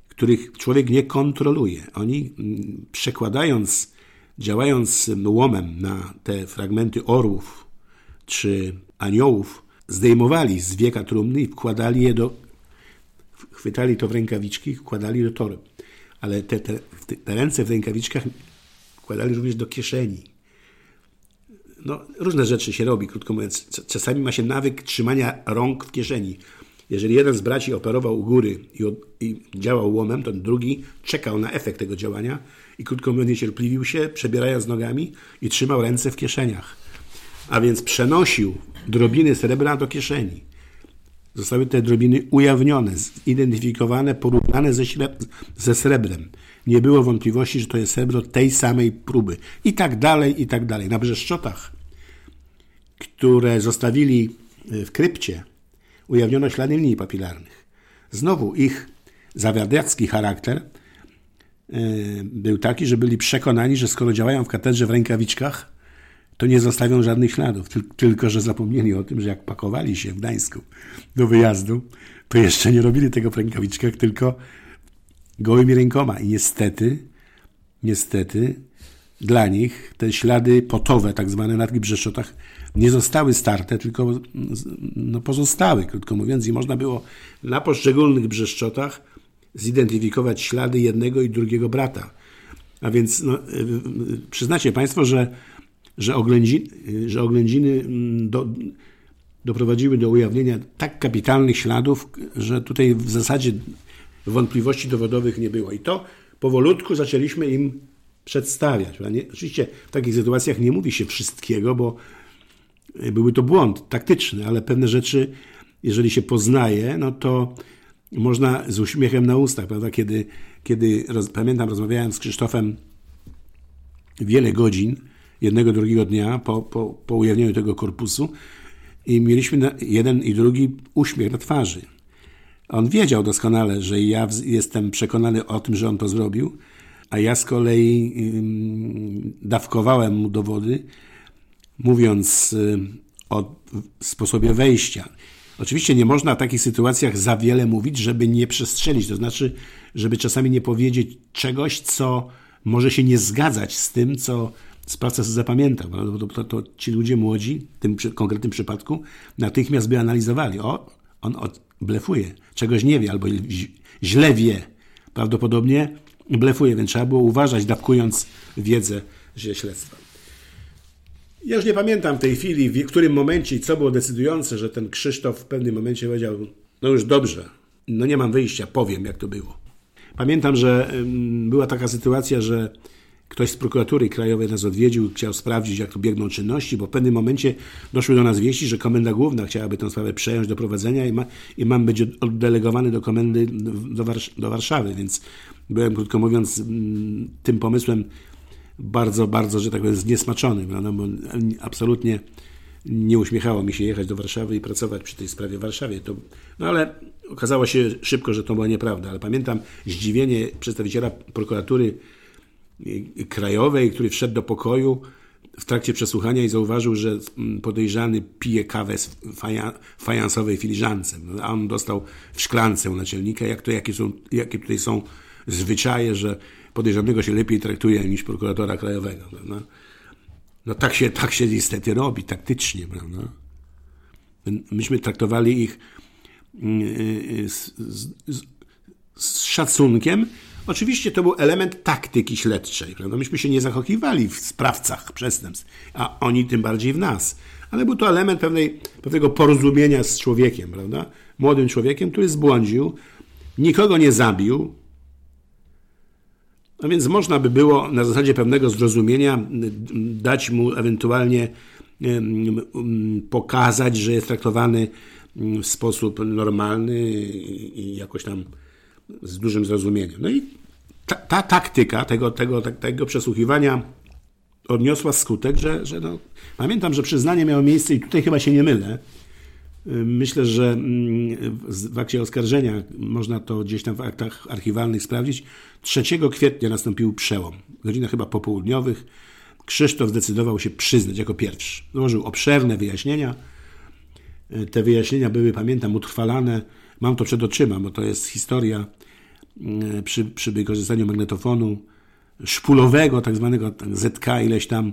których człowiek nie kontroluje. Oni mm, przekładając, działając łomem na te fragmenty orłów czy aniołów, zdejmowali z wieka trumny i wkładali je do. Chwytali to w rękawiczki i wkładali do torby. Ale te, te, te ręce w rękawiczkach wkładali również do kieszeni no, różne rzeczy się robi, krótko mówiąc. Czasami ma się nawyk trzymania rąk w kieszeni. Jeżeli jeden z braci operował u góry i, i działał łomem, to drugi czekał na efekt tego działania i krótko mówiąc niecierpliwił się, przebierając nogami i trzymał ręce w kieszeniach. A więc przenosił drobiny srebra do kieszeni. Zostały te drobiny ujawnione, zidentyfikowane, porównane ze, ze srebrem. Nie było wątpliwości, że to jest srebro tej samej próby. I tak dalej, i tak dalej. Na Brzeszczotach które zostawili e, w krypcie, ujawniono ślady linii papilarnych. Znowu ich zawiadacki charakter e, był taki, że byli przekonani, że skoro działają w katedrze w rękawiczkach, to nie zostawią żadnych śladów. Tylko, że zapomnieli o tym, że jak pakowali się w Gdańsku do wyjazdu, to jeszcze nie robili tego w rękawiczkach, tylko gołymi rękoma. I niestety, niestety, dla nich te ślady potowe, tak zwane na tych Brzeszczotach, nie zostały starte, tylko no, pozostały, krótko mówiąc, i można było na poszczególnych Brzeszczotach zidentyfikować ślady jednego i drugiego brata. A więc no, przyznacie Państwo, że, że, oględziny, że oględziny mm, do, doprowadziły do ujawnienia tak kapitalnych śladów, że tutaj w zasadzie wątpliwości dowodowych nie było. I to powolutku zaczęliśmy im przedstawiać. Nie, oczywiście w takich sytuacjach nie mówi się wszystkiego, bo były to błąd taktyczny, ale pewne rzeczy, jeżeli się poznaje, no to można z uśmiechem na ustach, prawda? Kiedy, kiedy roz, pamiętam, rozmawiałem z Krzysztofem wiele godzin, jednego, drugiego dnia po, po, po ujawnieniu tego korpusu i mieliśmy jeden i drugi uśmiech na twarzy. On wiedział doskonale, że ja jestem przekonany o tym, że on to zrobił, a ja z kolei dawkowałem mu dowody, mówiąc y, o sposobie wejścia. Oczywiście nie można w takich sytuacjach za wiele mówić, żeby nie przestrzelić, to znaczy, żeby czasami nie powiedzieć czegoś, co może się nie zgadzać z tym, co sprawca sobie zapamiętał. To, to, to, ci ludzie młodzi, w tym konkretnym przypadku, natychmiast by analizowali. O, on blefuje, czegoś nie wie albo źle wie. Prawdopodobnie blefuje, więc trzeba było uważać, dawkując wiedzę ze śledztwa. Ja już nie pamiętam w tej chwili, w którym momencie i co było decydujące, że ten Krzysztof w pewnym momencie powiedział, no już dobrze, no nie mam wyjścia, powiem jak to było. Pamiętam, że była taka sytuacja, że ktoś z prokuratury krajowej nas odwiedził, chciał sprawdzić, jak tu biegną czynności, bo w pewnym momencie doszły do nas wieści, że Komenda Główna chciałaby tę sprawę przejąć do prowadzenia i, ma, i mam być oddelegowany do komendy do, do Warszawy, więc byłem, krótko mówiąc, tym pomysłem bardzo, bardzo, że tak powiem, zniesmaczony, no, bo absolutnie nie uśmiechało mi się jechać do Warszawy i pracować przy tej sprawie w Warszawie. To, no ale okazało się szybko, że to była nieprawda. Ale pamiętam zdziwienie przedstawiciela prokuratury krajowej, który wszedł do pokoju w trakcie przesłuchania i zauważył, że podejrzany pije kawę w fajansowej filiżance. No, a on dostał w szklance u naczelnika. Jak to, jakie, są, jakie tutaj są zwyczaje, że podejrzanego się lepiej traktuje niż prokuratora krajowego. Prawda? No tak się, tak się niestety robi, taktycznie. Prawda? Myśmy traktowali ich mm, y, y, z, z, z szacunkiem. Oczywiście to był element taktyki śledczej. Prawda? Myśmy się nie zachokiwali w sprawcach przestępstw, a oni tym bardziej w nas. Ale był to element pewnej, pewnego porozumienia z człowiekiem, prawda? młodym człowiekiem, który zbłądził, nikogo nie zabił, no więc można by było na zasadzie pewnego zrozumienia dać mu ewentualnie pokazać, że jest traktowany w sposób normalny i jakoś tam z dużym zrozumieniem. No i ta, ta taktyka tego, tego, tego przesłuchiwania odniosła skutek, że, że no, pamiętam, że przyznanie miało miejsce i tutaj chyba się nie mylę, Myślę, że mm, w akcie oskarżenia można to gdzieś tam w aktach archiwalnych sprawdzić. 3 kwietnia nastąpił przełom. W godzinach chyba popołudniowych Krzysztof zdecydował się przyznać jako pierwszy. Złożył obszerne wyjaśnienia. Te wyjaśnienia były, pamiętam, utrwalane. Mam to przed oczyma, bo to jest historia mm, przy, przy wykorzystaniu magnetofonu szpulowego, tak zwanego ZK, ileś tam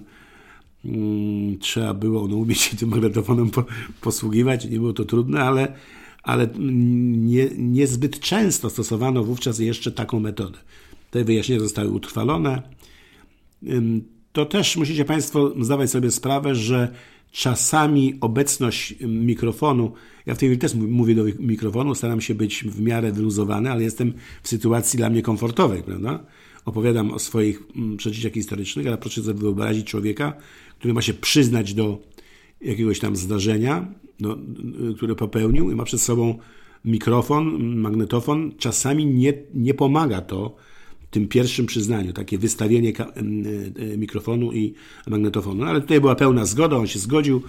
Mm, trzeba było no, umieć się tym magnetofonem po, posługiwać. Nie było to trudne, ale, ale nie, niezbyt często stosowano wówczas jeszcze taką metodę. Te wyjaśnienia zostały utrwalone. To też musicie Państwo zdawać sobie sprawę, że czasami obecność mikrofonu, ja w tej chwili też mówię do mikrofonu, staram się być w miarę wyluzowany, ale jestem w sytuacji dla mnie komfortowej, prawda? Opowiadam o swoich mm, przeżyciach historycznych, ale proszę sobie wyobrazić człowieka, który ma się przyznać do jakiegoś tam zdarzenia, no, które popełnił i ma przed sobą mikrofon, magnetofon. Czasami nie, nie pomaga to tym pierwszym przyznaniu, takie wystawienie e, e, mikrofonu i magnetofonu. No, ale tutaj była pełna zgoda, on się zgodził.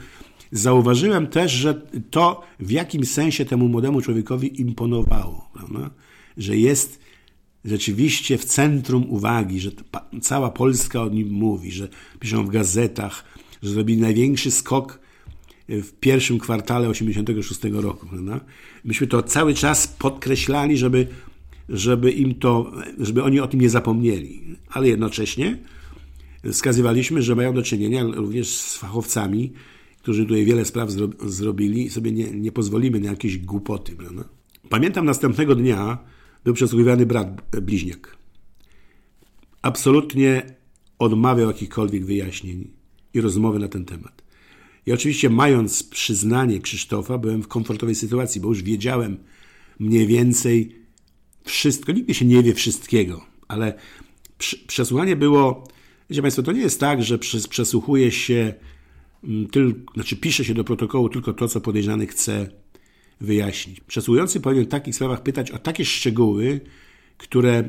Zauważyłem też, że to w jakimś sensie temu młodemu człowiekowi imponowało, prawda? że jest rzeczywiście w centrum uwagi, że cała Polska o nim mówi, że piszą w gazetach, że zrobili największy skok w pierwszym kwartale 86 roku. Prawda? Myśmy to cały czas podkreślali, żeby, żeby im to, żeby oni o tym nie zapomnieli. Ale jednocześnie wskazywaliśmy, że mają do czynienia również z fachowcami, którzy tutaj wiele spraw zro zrobili i sobie nie, nie pozwolimy na jakieś głupoty. Prawda? Pamiętam następnego dnia, był przesłuchiwany brat bliźniak. Absolutnie odmawiał jakichkolwiek wyjaśnień i rozmowy na ten temat. I oczywiście, mając przyznanie Krzysztofa, byłem w komfortowej sytuacji, bo już wiedziałem mniej więcej wszystko. Nigdy się nie wie wszystkiego, ale przesłuchanie było. Wiecie Państwo, to nie jest tak, że przesłuchuje się, mm, tylko, znaczy pisze się do protokołu tylko to, co podejrzany chce wyjaśnić. Przesłuchujący powinien w takich sprawach pytać o takie szczegóły, które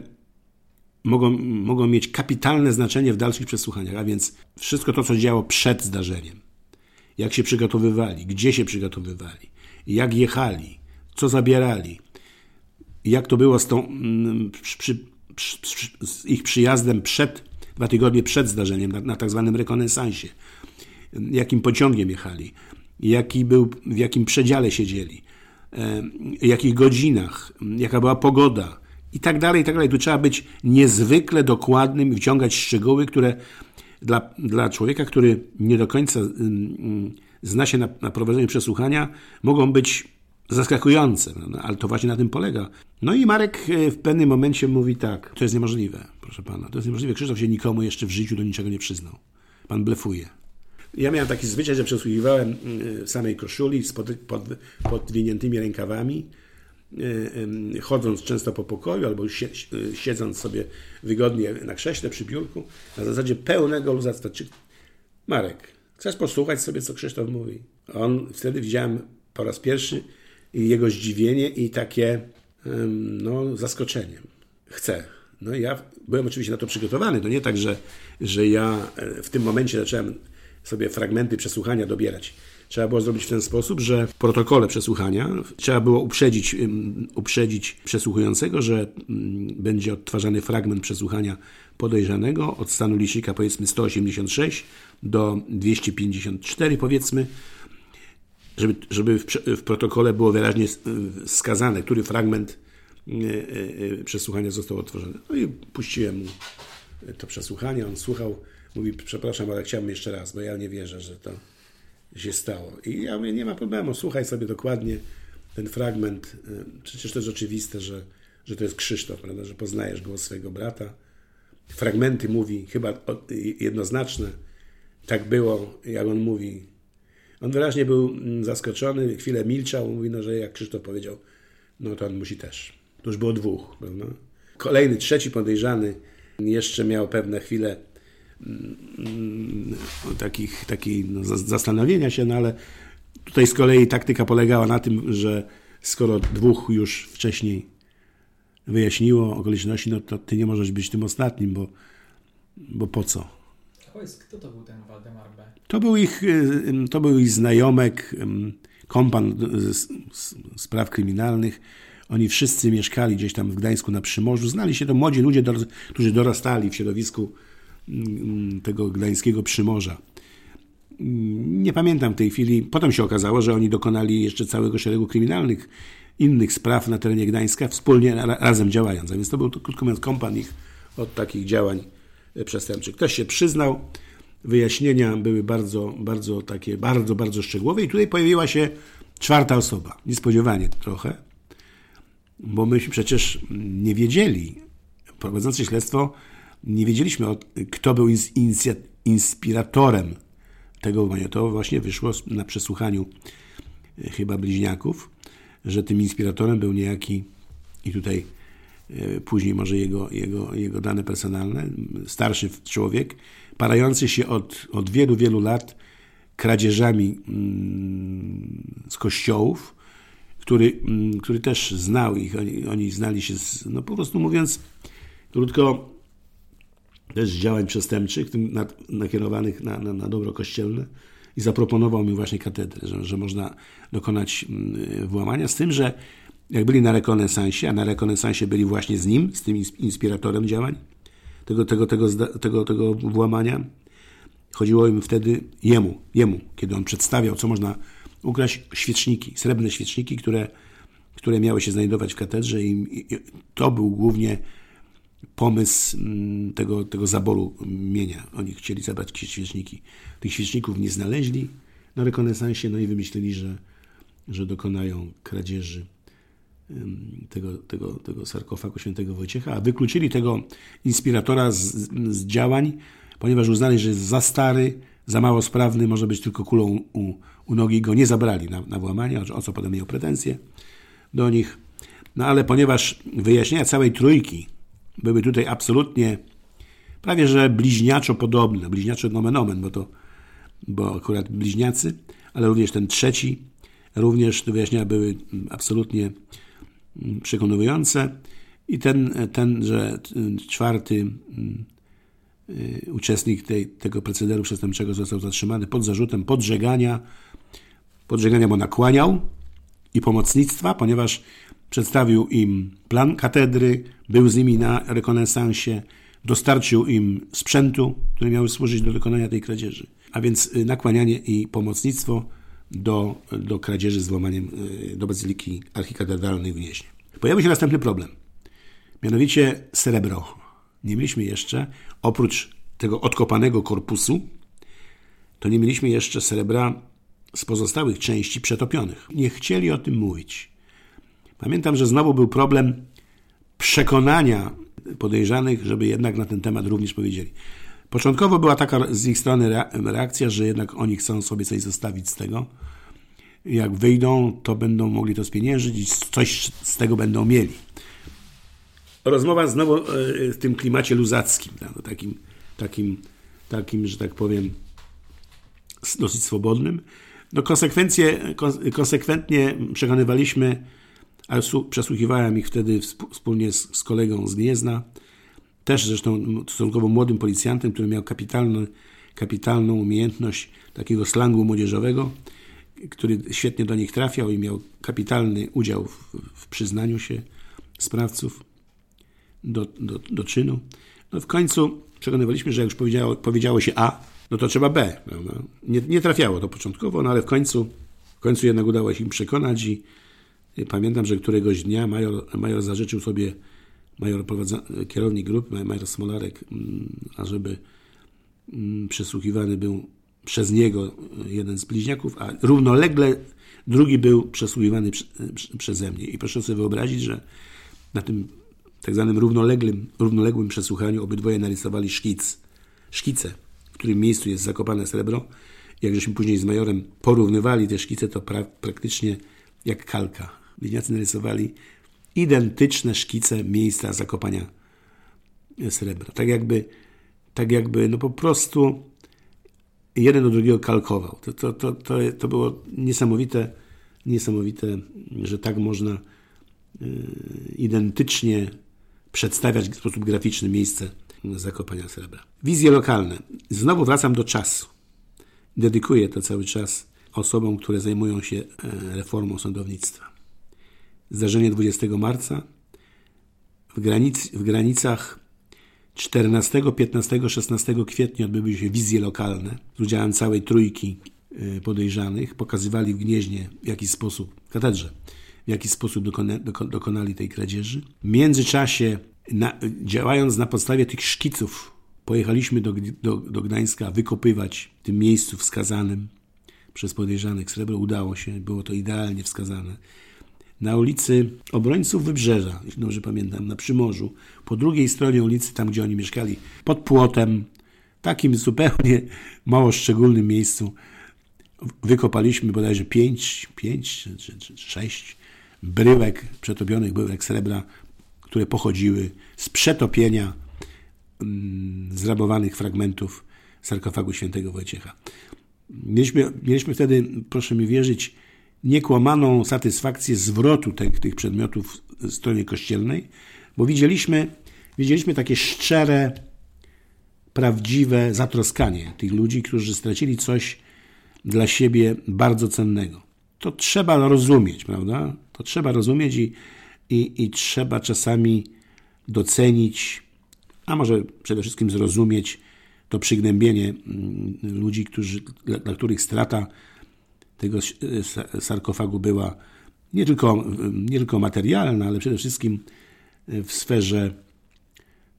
mogą, mogą mieć kapitalne znaczenie w dalszych przesłuchaniach, a więc wszystko to, co działo przed zdarzeniem. Jak się przygotowywali, gdzie się przygotowywali, jak jechali, co zabierali, jak to było z, tą, mm, przy, przy, przy, z ich przyjazdem przed, dwa tygodnie przed zdarzeniem, na, na tak zwanym rekonesansie, jakim pociągiem jechali, jaki był, w jakim przedziale siedzieli, jakich godzinach, jaka była pogoda? I tak dalej, i tak dalej. Tu trzeba być niezwykle dokładnym i wciągać szczegóły, które dla, dla człowieka, który nie do końca zna się na, na prowadzeniu przesłuchania, mogą być zaskakujące, ale to właśnie na tym polega. No i Marek e, w pewnym momencie mówi tak, to jest niemożliwe, proszę pana, to jest niemożliwe. Krzysztof się nikomu jeszcze w życiu do niczego nie przyznał. Pan blefuje. Ja miałem taki zwyczaj, że przesłuchiwałem w samej koszuli z pod, pod, podwiniętymi rękawami, e, chodząc często po pokoju albo siedząc sobie wygodnie na krześle przy biurku, na zasadzie pełnego luzactwa. Czy Marek, chcesz posłuchać sobie, co Krzysztof mówi? On wtedy widziałem po raz pierwszy jego zdziwienie i takie no, zaskoczenie. Chcę. No ja byłem oczywiście na to przygotowany. To nie tak, że, że ja e, w tym momencie zacząłem sobie fragmenty przesłuchania dobierać. Trzeba było zrobić w ten sposób, że w protokole przesłuchania trzeba było uprzedzić, uprzedzić przesłuchującego, że będzie odtwarzany fragment przesłuchania podejrzanego od stanu licznika powiedzmy 186 do 254 powiedzmy, żeby, żeby w, w protokole było wyraźnie skazane, który fragment e, e, przesłuchania został otworzony. No i puściłem mu to przesłuchanie, on słuchał, mówi, przepraszam, ale chciałbym jeszcze raz, bo ja nie wierzę, że to się stało. I ja mówię, nie ma problemu, słuchaj sobie dokładnie ten fragment. Przecież to jest oczywiste, że, że to jest Krzysztof, prawda, że poznajesz głos swojego brata. Fragmenty mówi chyba jednoznaczne. Tak było, jak on mówi, on wyraźnie był mm, zaskoczony, chwilę milczał, mówi, no, że jak Krzysztof powiedział, no to on musi też. To już było dwóch. Prawda? Kolejny, trzeci podejrzany jeszcze miał pewne chwile mm, takich, takiej no, zastanowienia się, no ale tutaj z kolei taktyka polegała na tym, że skoro dwóch już wcześniej wyjaśniło okoliczności, no to ty nie możesz być tym ostatnim, bo, bo po co? Kto to był ten Waldemar B? To był ich, y, to był ich znajomek, kompan z, spraw kryminalnych. Oni wszyscy mieszkali gdzieś tam w Gdańsku na Przymorzu. Znali się to młodzi ludzie, którzy dorastali w środowisku tego gdańskiego Przymorza. Nie pamiętam w tej chwili. Potem się okazało, że oni dokonali jeszcze całego szeregu kryminalnych innych spraw na terenie Gdańska, wspólnie razem działając. A więc to był, krótko mówiąc, kompan ich od takich działań przestępczych. Ktoś się przyznał, wyjaśnienia były bardzo, bardzo takie, bardzo, bardzo szczegółowe i tutaj pojawiła się czwarta osoba. Niespodziewanie trochę, bo myśmy przecież nie wiedzieli, prowadzący śledztwo, nie wiedzieliśmy, kto był inspiratorem tego wymarzenia. To właśnie wyszło na przesłuchaniu e, chyba bliźniaków, że tym inspiratorem był niejaki i tutaj później może jego, jego, jego dane personalne, starszy człowiek, parający się od, od wielu, wielu lat kradzieżami mm, z kościołów, który, mm, który też znał ich, oni, oni znali się, z, no po prostu mówiąc krótko, też działań przestępczych, tym nakierowanych na, na, na dobro kościelne i zaproponował mi właśnie katedrę, że, że można dokonać mm, włamania, z tym, że jak byli na rekonesansie, a na rekonesansie byli właśnie z nim, z tym inspiratorem działań, tego, tego, tego, tego, tego włamania, chodziło im wtedy jemu, jemu, kiedy on przedstawiał, co można ukraść, świeczniki, srebrne świeczniki, które, które miały się znajdować w katedrze i, i to był głównie pomysł mm, tego, tego zaboru mienia. Oni chcieli zabrać świeczniki. Tych świeczników nie znaleźli na rekonesansie, no i wymyślili, że, że dokonają kradzieży tego, tego, tego sarkofagu świętego Wojciecha, a wykluczyli tego inspiratora z, z działań, ponieważ uznali, że jest za stary, za mało sprawny, może być tylko kulą u, u nogi, go nie zabrali na, na włamanie, o co potem miał pretensje do nich. No ale ponieważ wyjaśnienia całej trójki były tutaj absolutnie prawie że bliźniaczo podobne, bliźniaczo nomen omen, bo to bo akurat bliźniacy, ale również ten trzeci, również te wyjaśnienia były absolutnie przekonujące i ten, tenże czwarty mm, y, uczestnik tej, tego procederu przestępczego został zatrzymany pod zarzutem podżegania, podżegania, bo nakłaniał i pomocnictwa, ponieważ przedstawił im plan katedry, był z nimi na rekonesansie, dostarczył im sprzętu, który miały służyć do dokonania tej kradzieży. A więc y, nakłanianie i pomocnictwo do, do kradzieży z włamaniem do bazyliki archikatedralnej w Gnieźnie. Pojawił się następny problem. Mianowicie srebro. Nie mieliśmy jeszcze, oprócz tego odkopanego korpusu, to nie mieliśmy jeszcze srebra z pozostałych części przetopionych. Nie chcieli o tym mówić. Pamiętam, że znowu był problem przekonania podejrzanych, żeby jednak na ten temat również powiedzieli. Początkowo była taka z ich strony reakcja, że jednak oni chcą sobie coś zostawić z tego. Jak wyjdą, to będą mogli to spieniężyć i coś z tego będą mieli. Rozmowa znowu e, w tym klimacie luzackim, takim, takim, takim, że tak powiem, dosyć swobodnym. No konsekwencje, konsekwentnie przekonywaliśmy, ale przesłuchiwałem ich wtedy wspólnie z kolegą z Gniezna, też zresztą stosunkowo młodym policjantem, który miał kapitalny, kapitalną umiejętność takiego slangu młodzieżowego, który świetnie do nich trafiał i miał kapitalny udział w, w przyznaniu się sprawców do, do, do czynu. No w końcu przekonywaliśmy, że jak już powiedziało, powiedziało się A, no to trzeba B. Nie, nie trafiało to początkowo, no ale w końcu, w końcu jednak udało się im przekonać i pamiętam, że któregoś dnia major, major zażyczył sobie major kierownik grupy, major Smolarek, mm, ażeby mm, przesłuchiwany był przez niego jeden z bliźniaków, a równolegle drugi był przesłuchiwany przeze mnie. I proszę sobie wyobrazić, że na tym tak zwanym równoległym, równoległym przesłuchaniu obydwoje narysowali szkic, szkice, w którym miejscu jest zakopane srebro. Jak żeśmy później z majorem porównywali te szkice, to pra praktycznie jak kalka. Bliźniacy narysowali identyczne szkice miejsca zakopania srebra. Tak jakby, tak jakby no po prostu jeden do drugiego kalkował. To, to, to, to, to było niesamowite, niesamowite, że tak można y, identycznie przedstawiać w sposób graficzny miejsce zakopania srebra. Wizje lokalne. Znowu wracam do czasu. Dedykuję to cały czas osobom, które zajmują się e, reformą sądownictwa zdarzenie 20 marca w, granic, w granicach 14, 15, 16 kwietnia odbyły się wizje lokalne z udziałem całej trójki y, podejrzanych. Pokazywali w Gnieźnie w jaki sposób, w katedrze, w jaki sposób dokona, dokonali tej kradzieży. W międzyczasie, na, działając na podstawie tych szkiców, pojechaliśmy do, do, do Gdańska wykopywać w tym miejscu wskazanym przez podejrzanych srebro. Udało się, było to idealnie wskazane na ulicy Obrońców Wybrzeża, jeśli dobrze pamiętam, na Przymorzu, po drugiej stronie ulicy, tam gdzie oni mieszkali, pod płotem, takim zupełnie mało szczególnym miejscu, wykopaliśmy bodajże pięć, pięć czy, czy sześć bryłek, przetopionych bryłek srebra, które pochodziły z przetopienia mm, zrabowanych fragmentów sarkofagu świętego Wojciecha. Mieliśmy, mieliśmy wtedy, proszę mi wierzyć, niekłamaną satysfakcję zwrotu tych, tych przedmiotów w stronie kościelnej, bo widzieliśmy, widzieliśmy takie szczere, prawdziwe zatroskanie tych ludzi, którzy stracili coś dla siebie bardzo cennego. To trzeba rozumieć, prawda? To trzeba rozumieć i, i, i trzeba czasami docenić, a może przede wszystkim zrozumieć to przygnębienie mm, ludzi, którzy, dla, dla których strata tego sarkofagu była nie tylko, nie tylko materialna, ale przede wszystkim w sferze,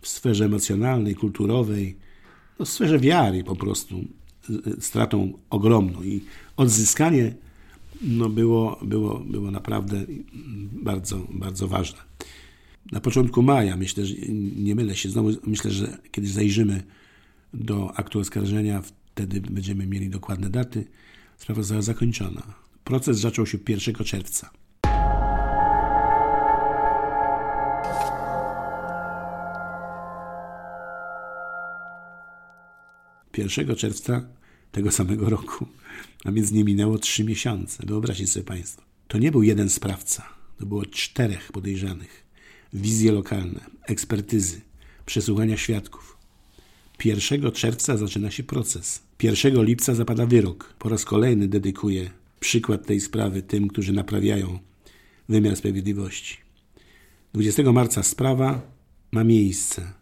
w sferze emocjonalnej, kulturowej, no w sferze wiary po prostu stratą ogromną i odzyskanie no było, było, było naprawdę bardzo, bardzo ważne. Na początku maja, myślę, że nie mylę się, znowu myślę, że kiedy zajrzymy do aktu oskarżenia, wtedy będziemy mieli dokładne daty, Sprawa została zakończona. Proces zaczął się 1 czerwca. Pierwszego czerwca tego samego roku, a więc nie minęło trzy miesiące. Wyobraźcie sobie Państwo. To nie był jeden sprawca, to było czterech podejrzanych. Wizje lokalne, ekspertyzy, przesłuchania świadków. 1 czerwca zaczyna się proces. 1 lipca zapada wyrok. Po raz kolejny dedykuję przykład tej sprawy tym, którzy naprawiają wymiar sprawiedliwości. 20 marca sprawa ma miejsce.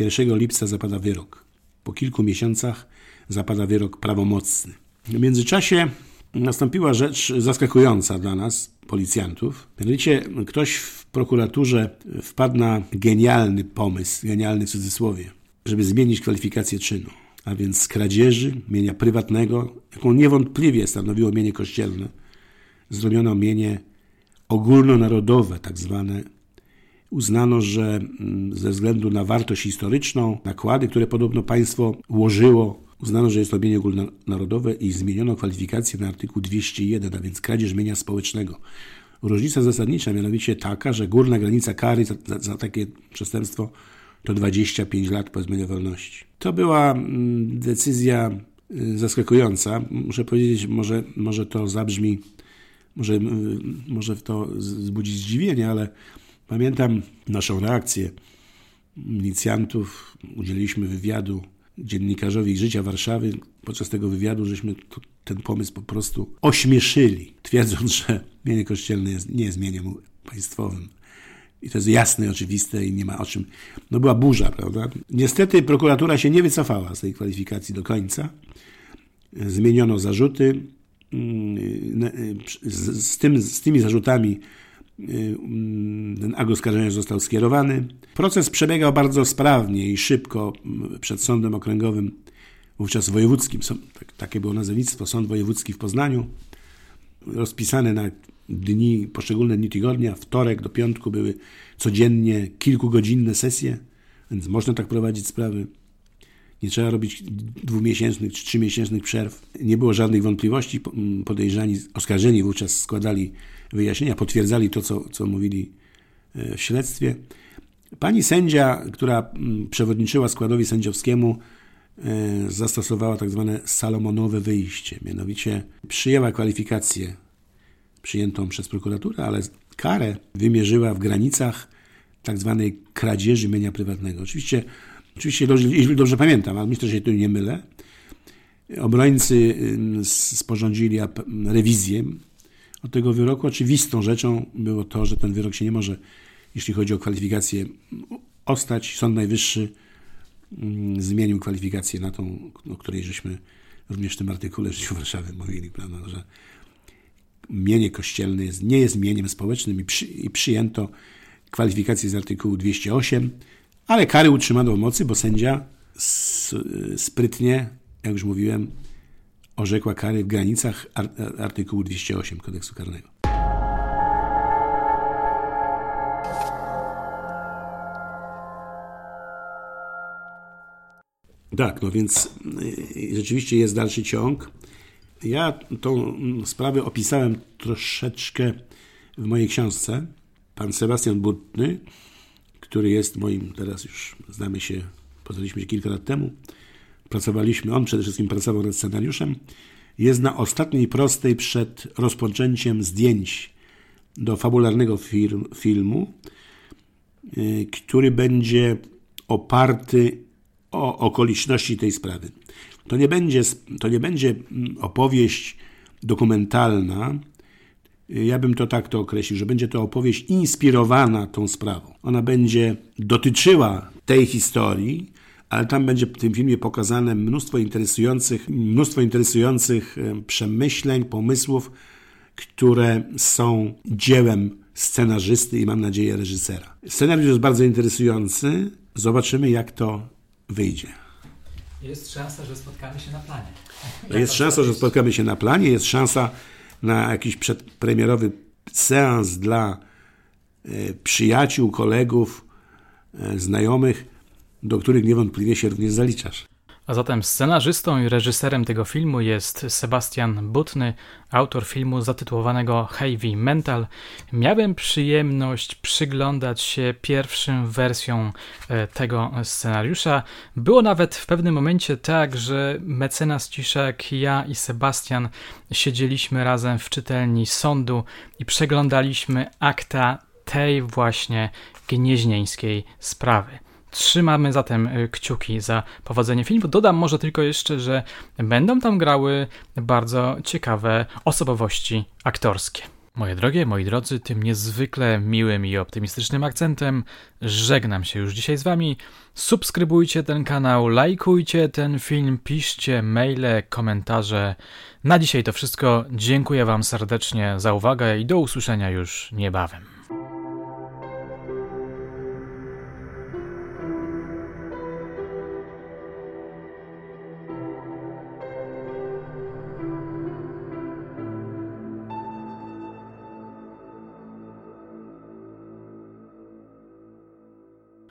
1 lipca zapada wyrok. Po kilku miesiącach zapada wyrok prawomocny. W międzyczasie nastąpiła rzecz zaskakująca dla nas, policjantów. Mianowicie ktoś w prokuraturze wpadł na genialny pomysł, genialny w cudzysłowie żeby zmienić kwalifikację czynu. A więc kradzieży mienia prywatnego, jaką niewątpliwie stanowiło mienie kościelne, zrobiono mienie ogólnonarodowe, tak zwane. Uznano, że mm, ze względu na wartość historyczną, nakłady, które podobno państwo łożyło, uznano, że jest to mienie ogólnonarodowe i zmieniono kwalifikację na artykuł 201, a więc kradzież mienia społecznego. Różnica zasadnicza mianowicie taka, że górna granica kary za, za, za takie przestępstwo to 25 lat pozbawienia wolności. To była mm, decyzja y, zaskakująca. Muszę powiedzieć, może, może to zabrzmi, może, y, może to wzbudzić zdziwienie, ale pamiętam naszą reakcję milicjantów. Udzieliliśmy wywiadu dziennikarzowi Życia Warszawy. Podczas tego wywiadu żeśmy ten pomysł po prostu ośmieszyli, twierdząc, że mienie kościelne jest, nie jest mieniem państwowym. I to jest jasne, oczywiste i nie ma o czym. No była burza, prawda? Niestety prokuratura się nie wycofała z tej kwalifikacji do końca. Zmieniono zarzuty. Z, z, tym, z tymi zarzutami ten akt oskarżenia został skierowany. Proces przebiegał bardzo sprawnie i szybko przed sądem okręgowym, wówczas wojewódzkim. Tak, takie było nazewnictwo, sąd wojewódzki w Poznaniu. Rozpisane na dni, poszczególne dni tygodnia, wtorek do piątku były codziennie kilkugodzinne sesje, więc można tak prowadzić sprawy. Nie trzeba robić dwumiesięcznych czy trzymiesięcznych przerw. Nie było żadnych wątpliwości. Podejrzani, oskarżeni wówczas składali wyjaśnienia, potwierdzali to, co, co mówili e, w śledztwie. Pani sędzia, która przewodniczyła składowi sędziowskiemu, e, zastosowała tak zwane salomonowe wyjście. Mianowicie przyjęła kwalifikację przyjętą przez prokuraturę, ale karę wymierzyła w granicach tak zwanej kradzieży mienia prywatnego. Oczywiście, oczywiście jeśli dobrze pamiętam, ale myślę, że się tu nie mylę, obrońcy sporządzili rewizję od tego wyroku. Oczywistą rzeczą było to, że ten wyrok się nie może, jeśli chodzi o kwalifikację, ostać. Sąd Najwyższy zmienił kwalifikację na tą, o której żeśmy również w tym artykule Życiu Warszawy mówili, prawda, że mienie kościelne jest, nie jest mieniem społecznym i, przy, i przyjęto kwalifikację z artykułu 208, ale kary utrzymano w mocy, bo sędzia sprytnie, jak już mówiłem, orzekła kary w granicach artykułu 208 kodeksu karnego. Tak, no więc y, rzeczywiście jest dalszy ciąg. Ja tą sprawę opisałem troszeczkę w mojej książce. Pan Sebastian Butny, który jest moim, teraz już znamy się, poznaliśmy się kilka lat temu, pracowaliśmy, on przede wszystkim pracował nad scenariuszem, jest na ostatniej prostej przed rozpoczęciem zdjęć do fabularnego film, filmu, y, który będzie oparty o okoliczności tej sprawy. To nie będzie, to nie będzie mm, opowieść dokumentalna, ja bym to tak to określił, że będzie to opowieść inspirowana tą sprawą. Ona będzie dotyczyła tej historii, ale tam będzie w tym filmie pokazane mnóstwo interesujących, mnóstwo interesujących przemyśleń, pomysłów, które są dziełem scenarzysty i mam nadzieję reżysera. Scenariusz jest bardzo interesujący. Zobaczymy, jak to wyjdzie. Jest szansa, że spotkamy się na planie. jest szansa, że spotkamy się na planie, jest szansa na jakiś przedpremierowy seans dla e, przyjaciół, kolegów, e, znajomych, do których niewątpliwie się również zaliczasz. A zatem scenarzystą i reżyserem tego filmu jest Sebastian Butny, autor filmu zatytułowanego Heavy Mental. Miałem przyjemność przyglądać się pierwszym wersjom e, tego scenariusza. Było nawet w pewnym momencie tak, że mecenas Ciszek, ja i Sebastian siedzieliśmy razem w czytelni sądu i przeglądaliśmy akta tej właśnie gnieźnieńskiej sprawy. Trzymamy zatem y, kciuki za powodzenie filmu. Dodam może tylko jeszcze, że będą tam grały bardzo ciekawe osobowości aktorskie. Moje drogie, moi drodzy, tym niezwykle miłym i optymistycznym akcentem żegnam się już dzisiaj z Wami. Subskrybujcie ten kanał, lajkujcie ten film, piszcie maile, komentarze. Na dzisiaj to wszystko. Dziękuję Wam serdecznie za uwagę i do usłyszenia już niebawem.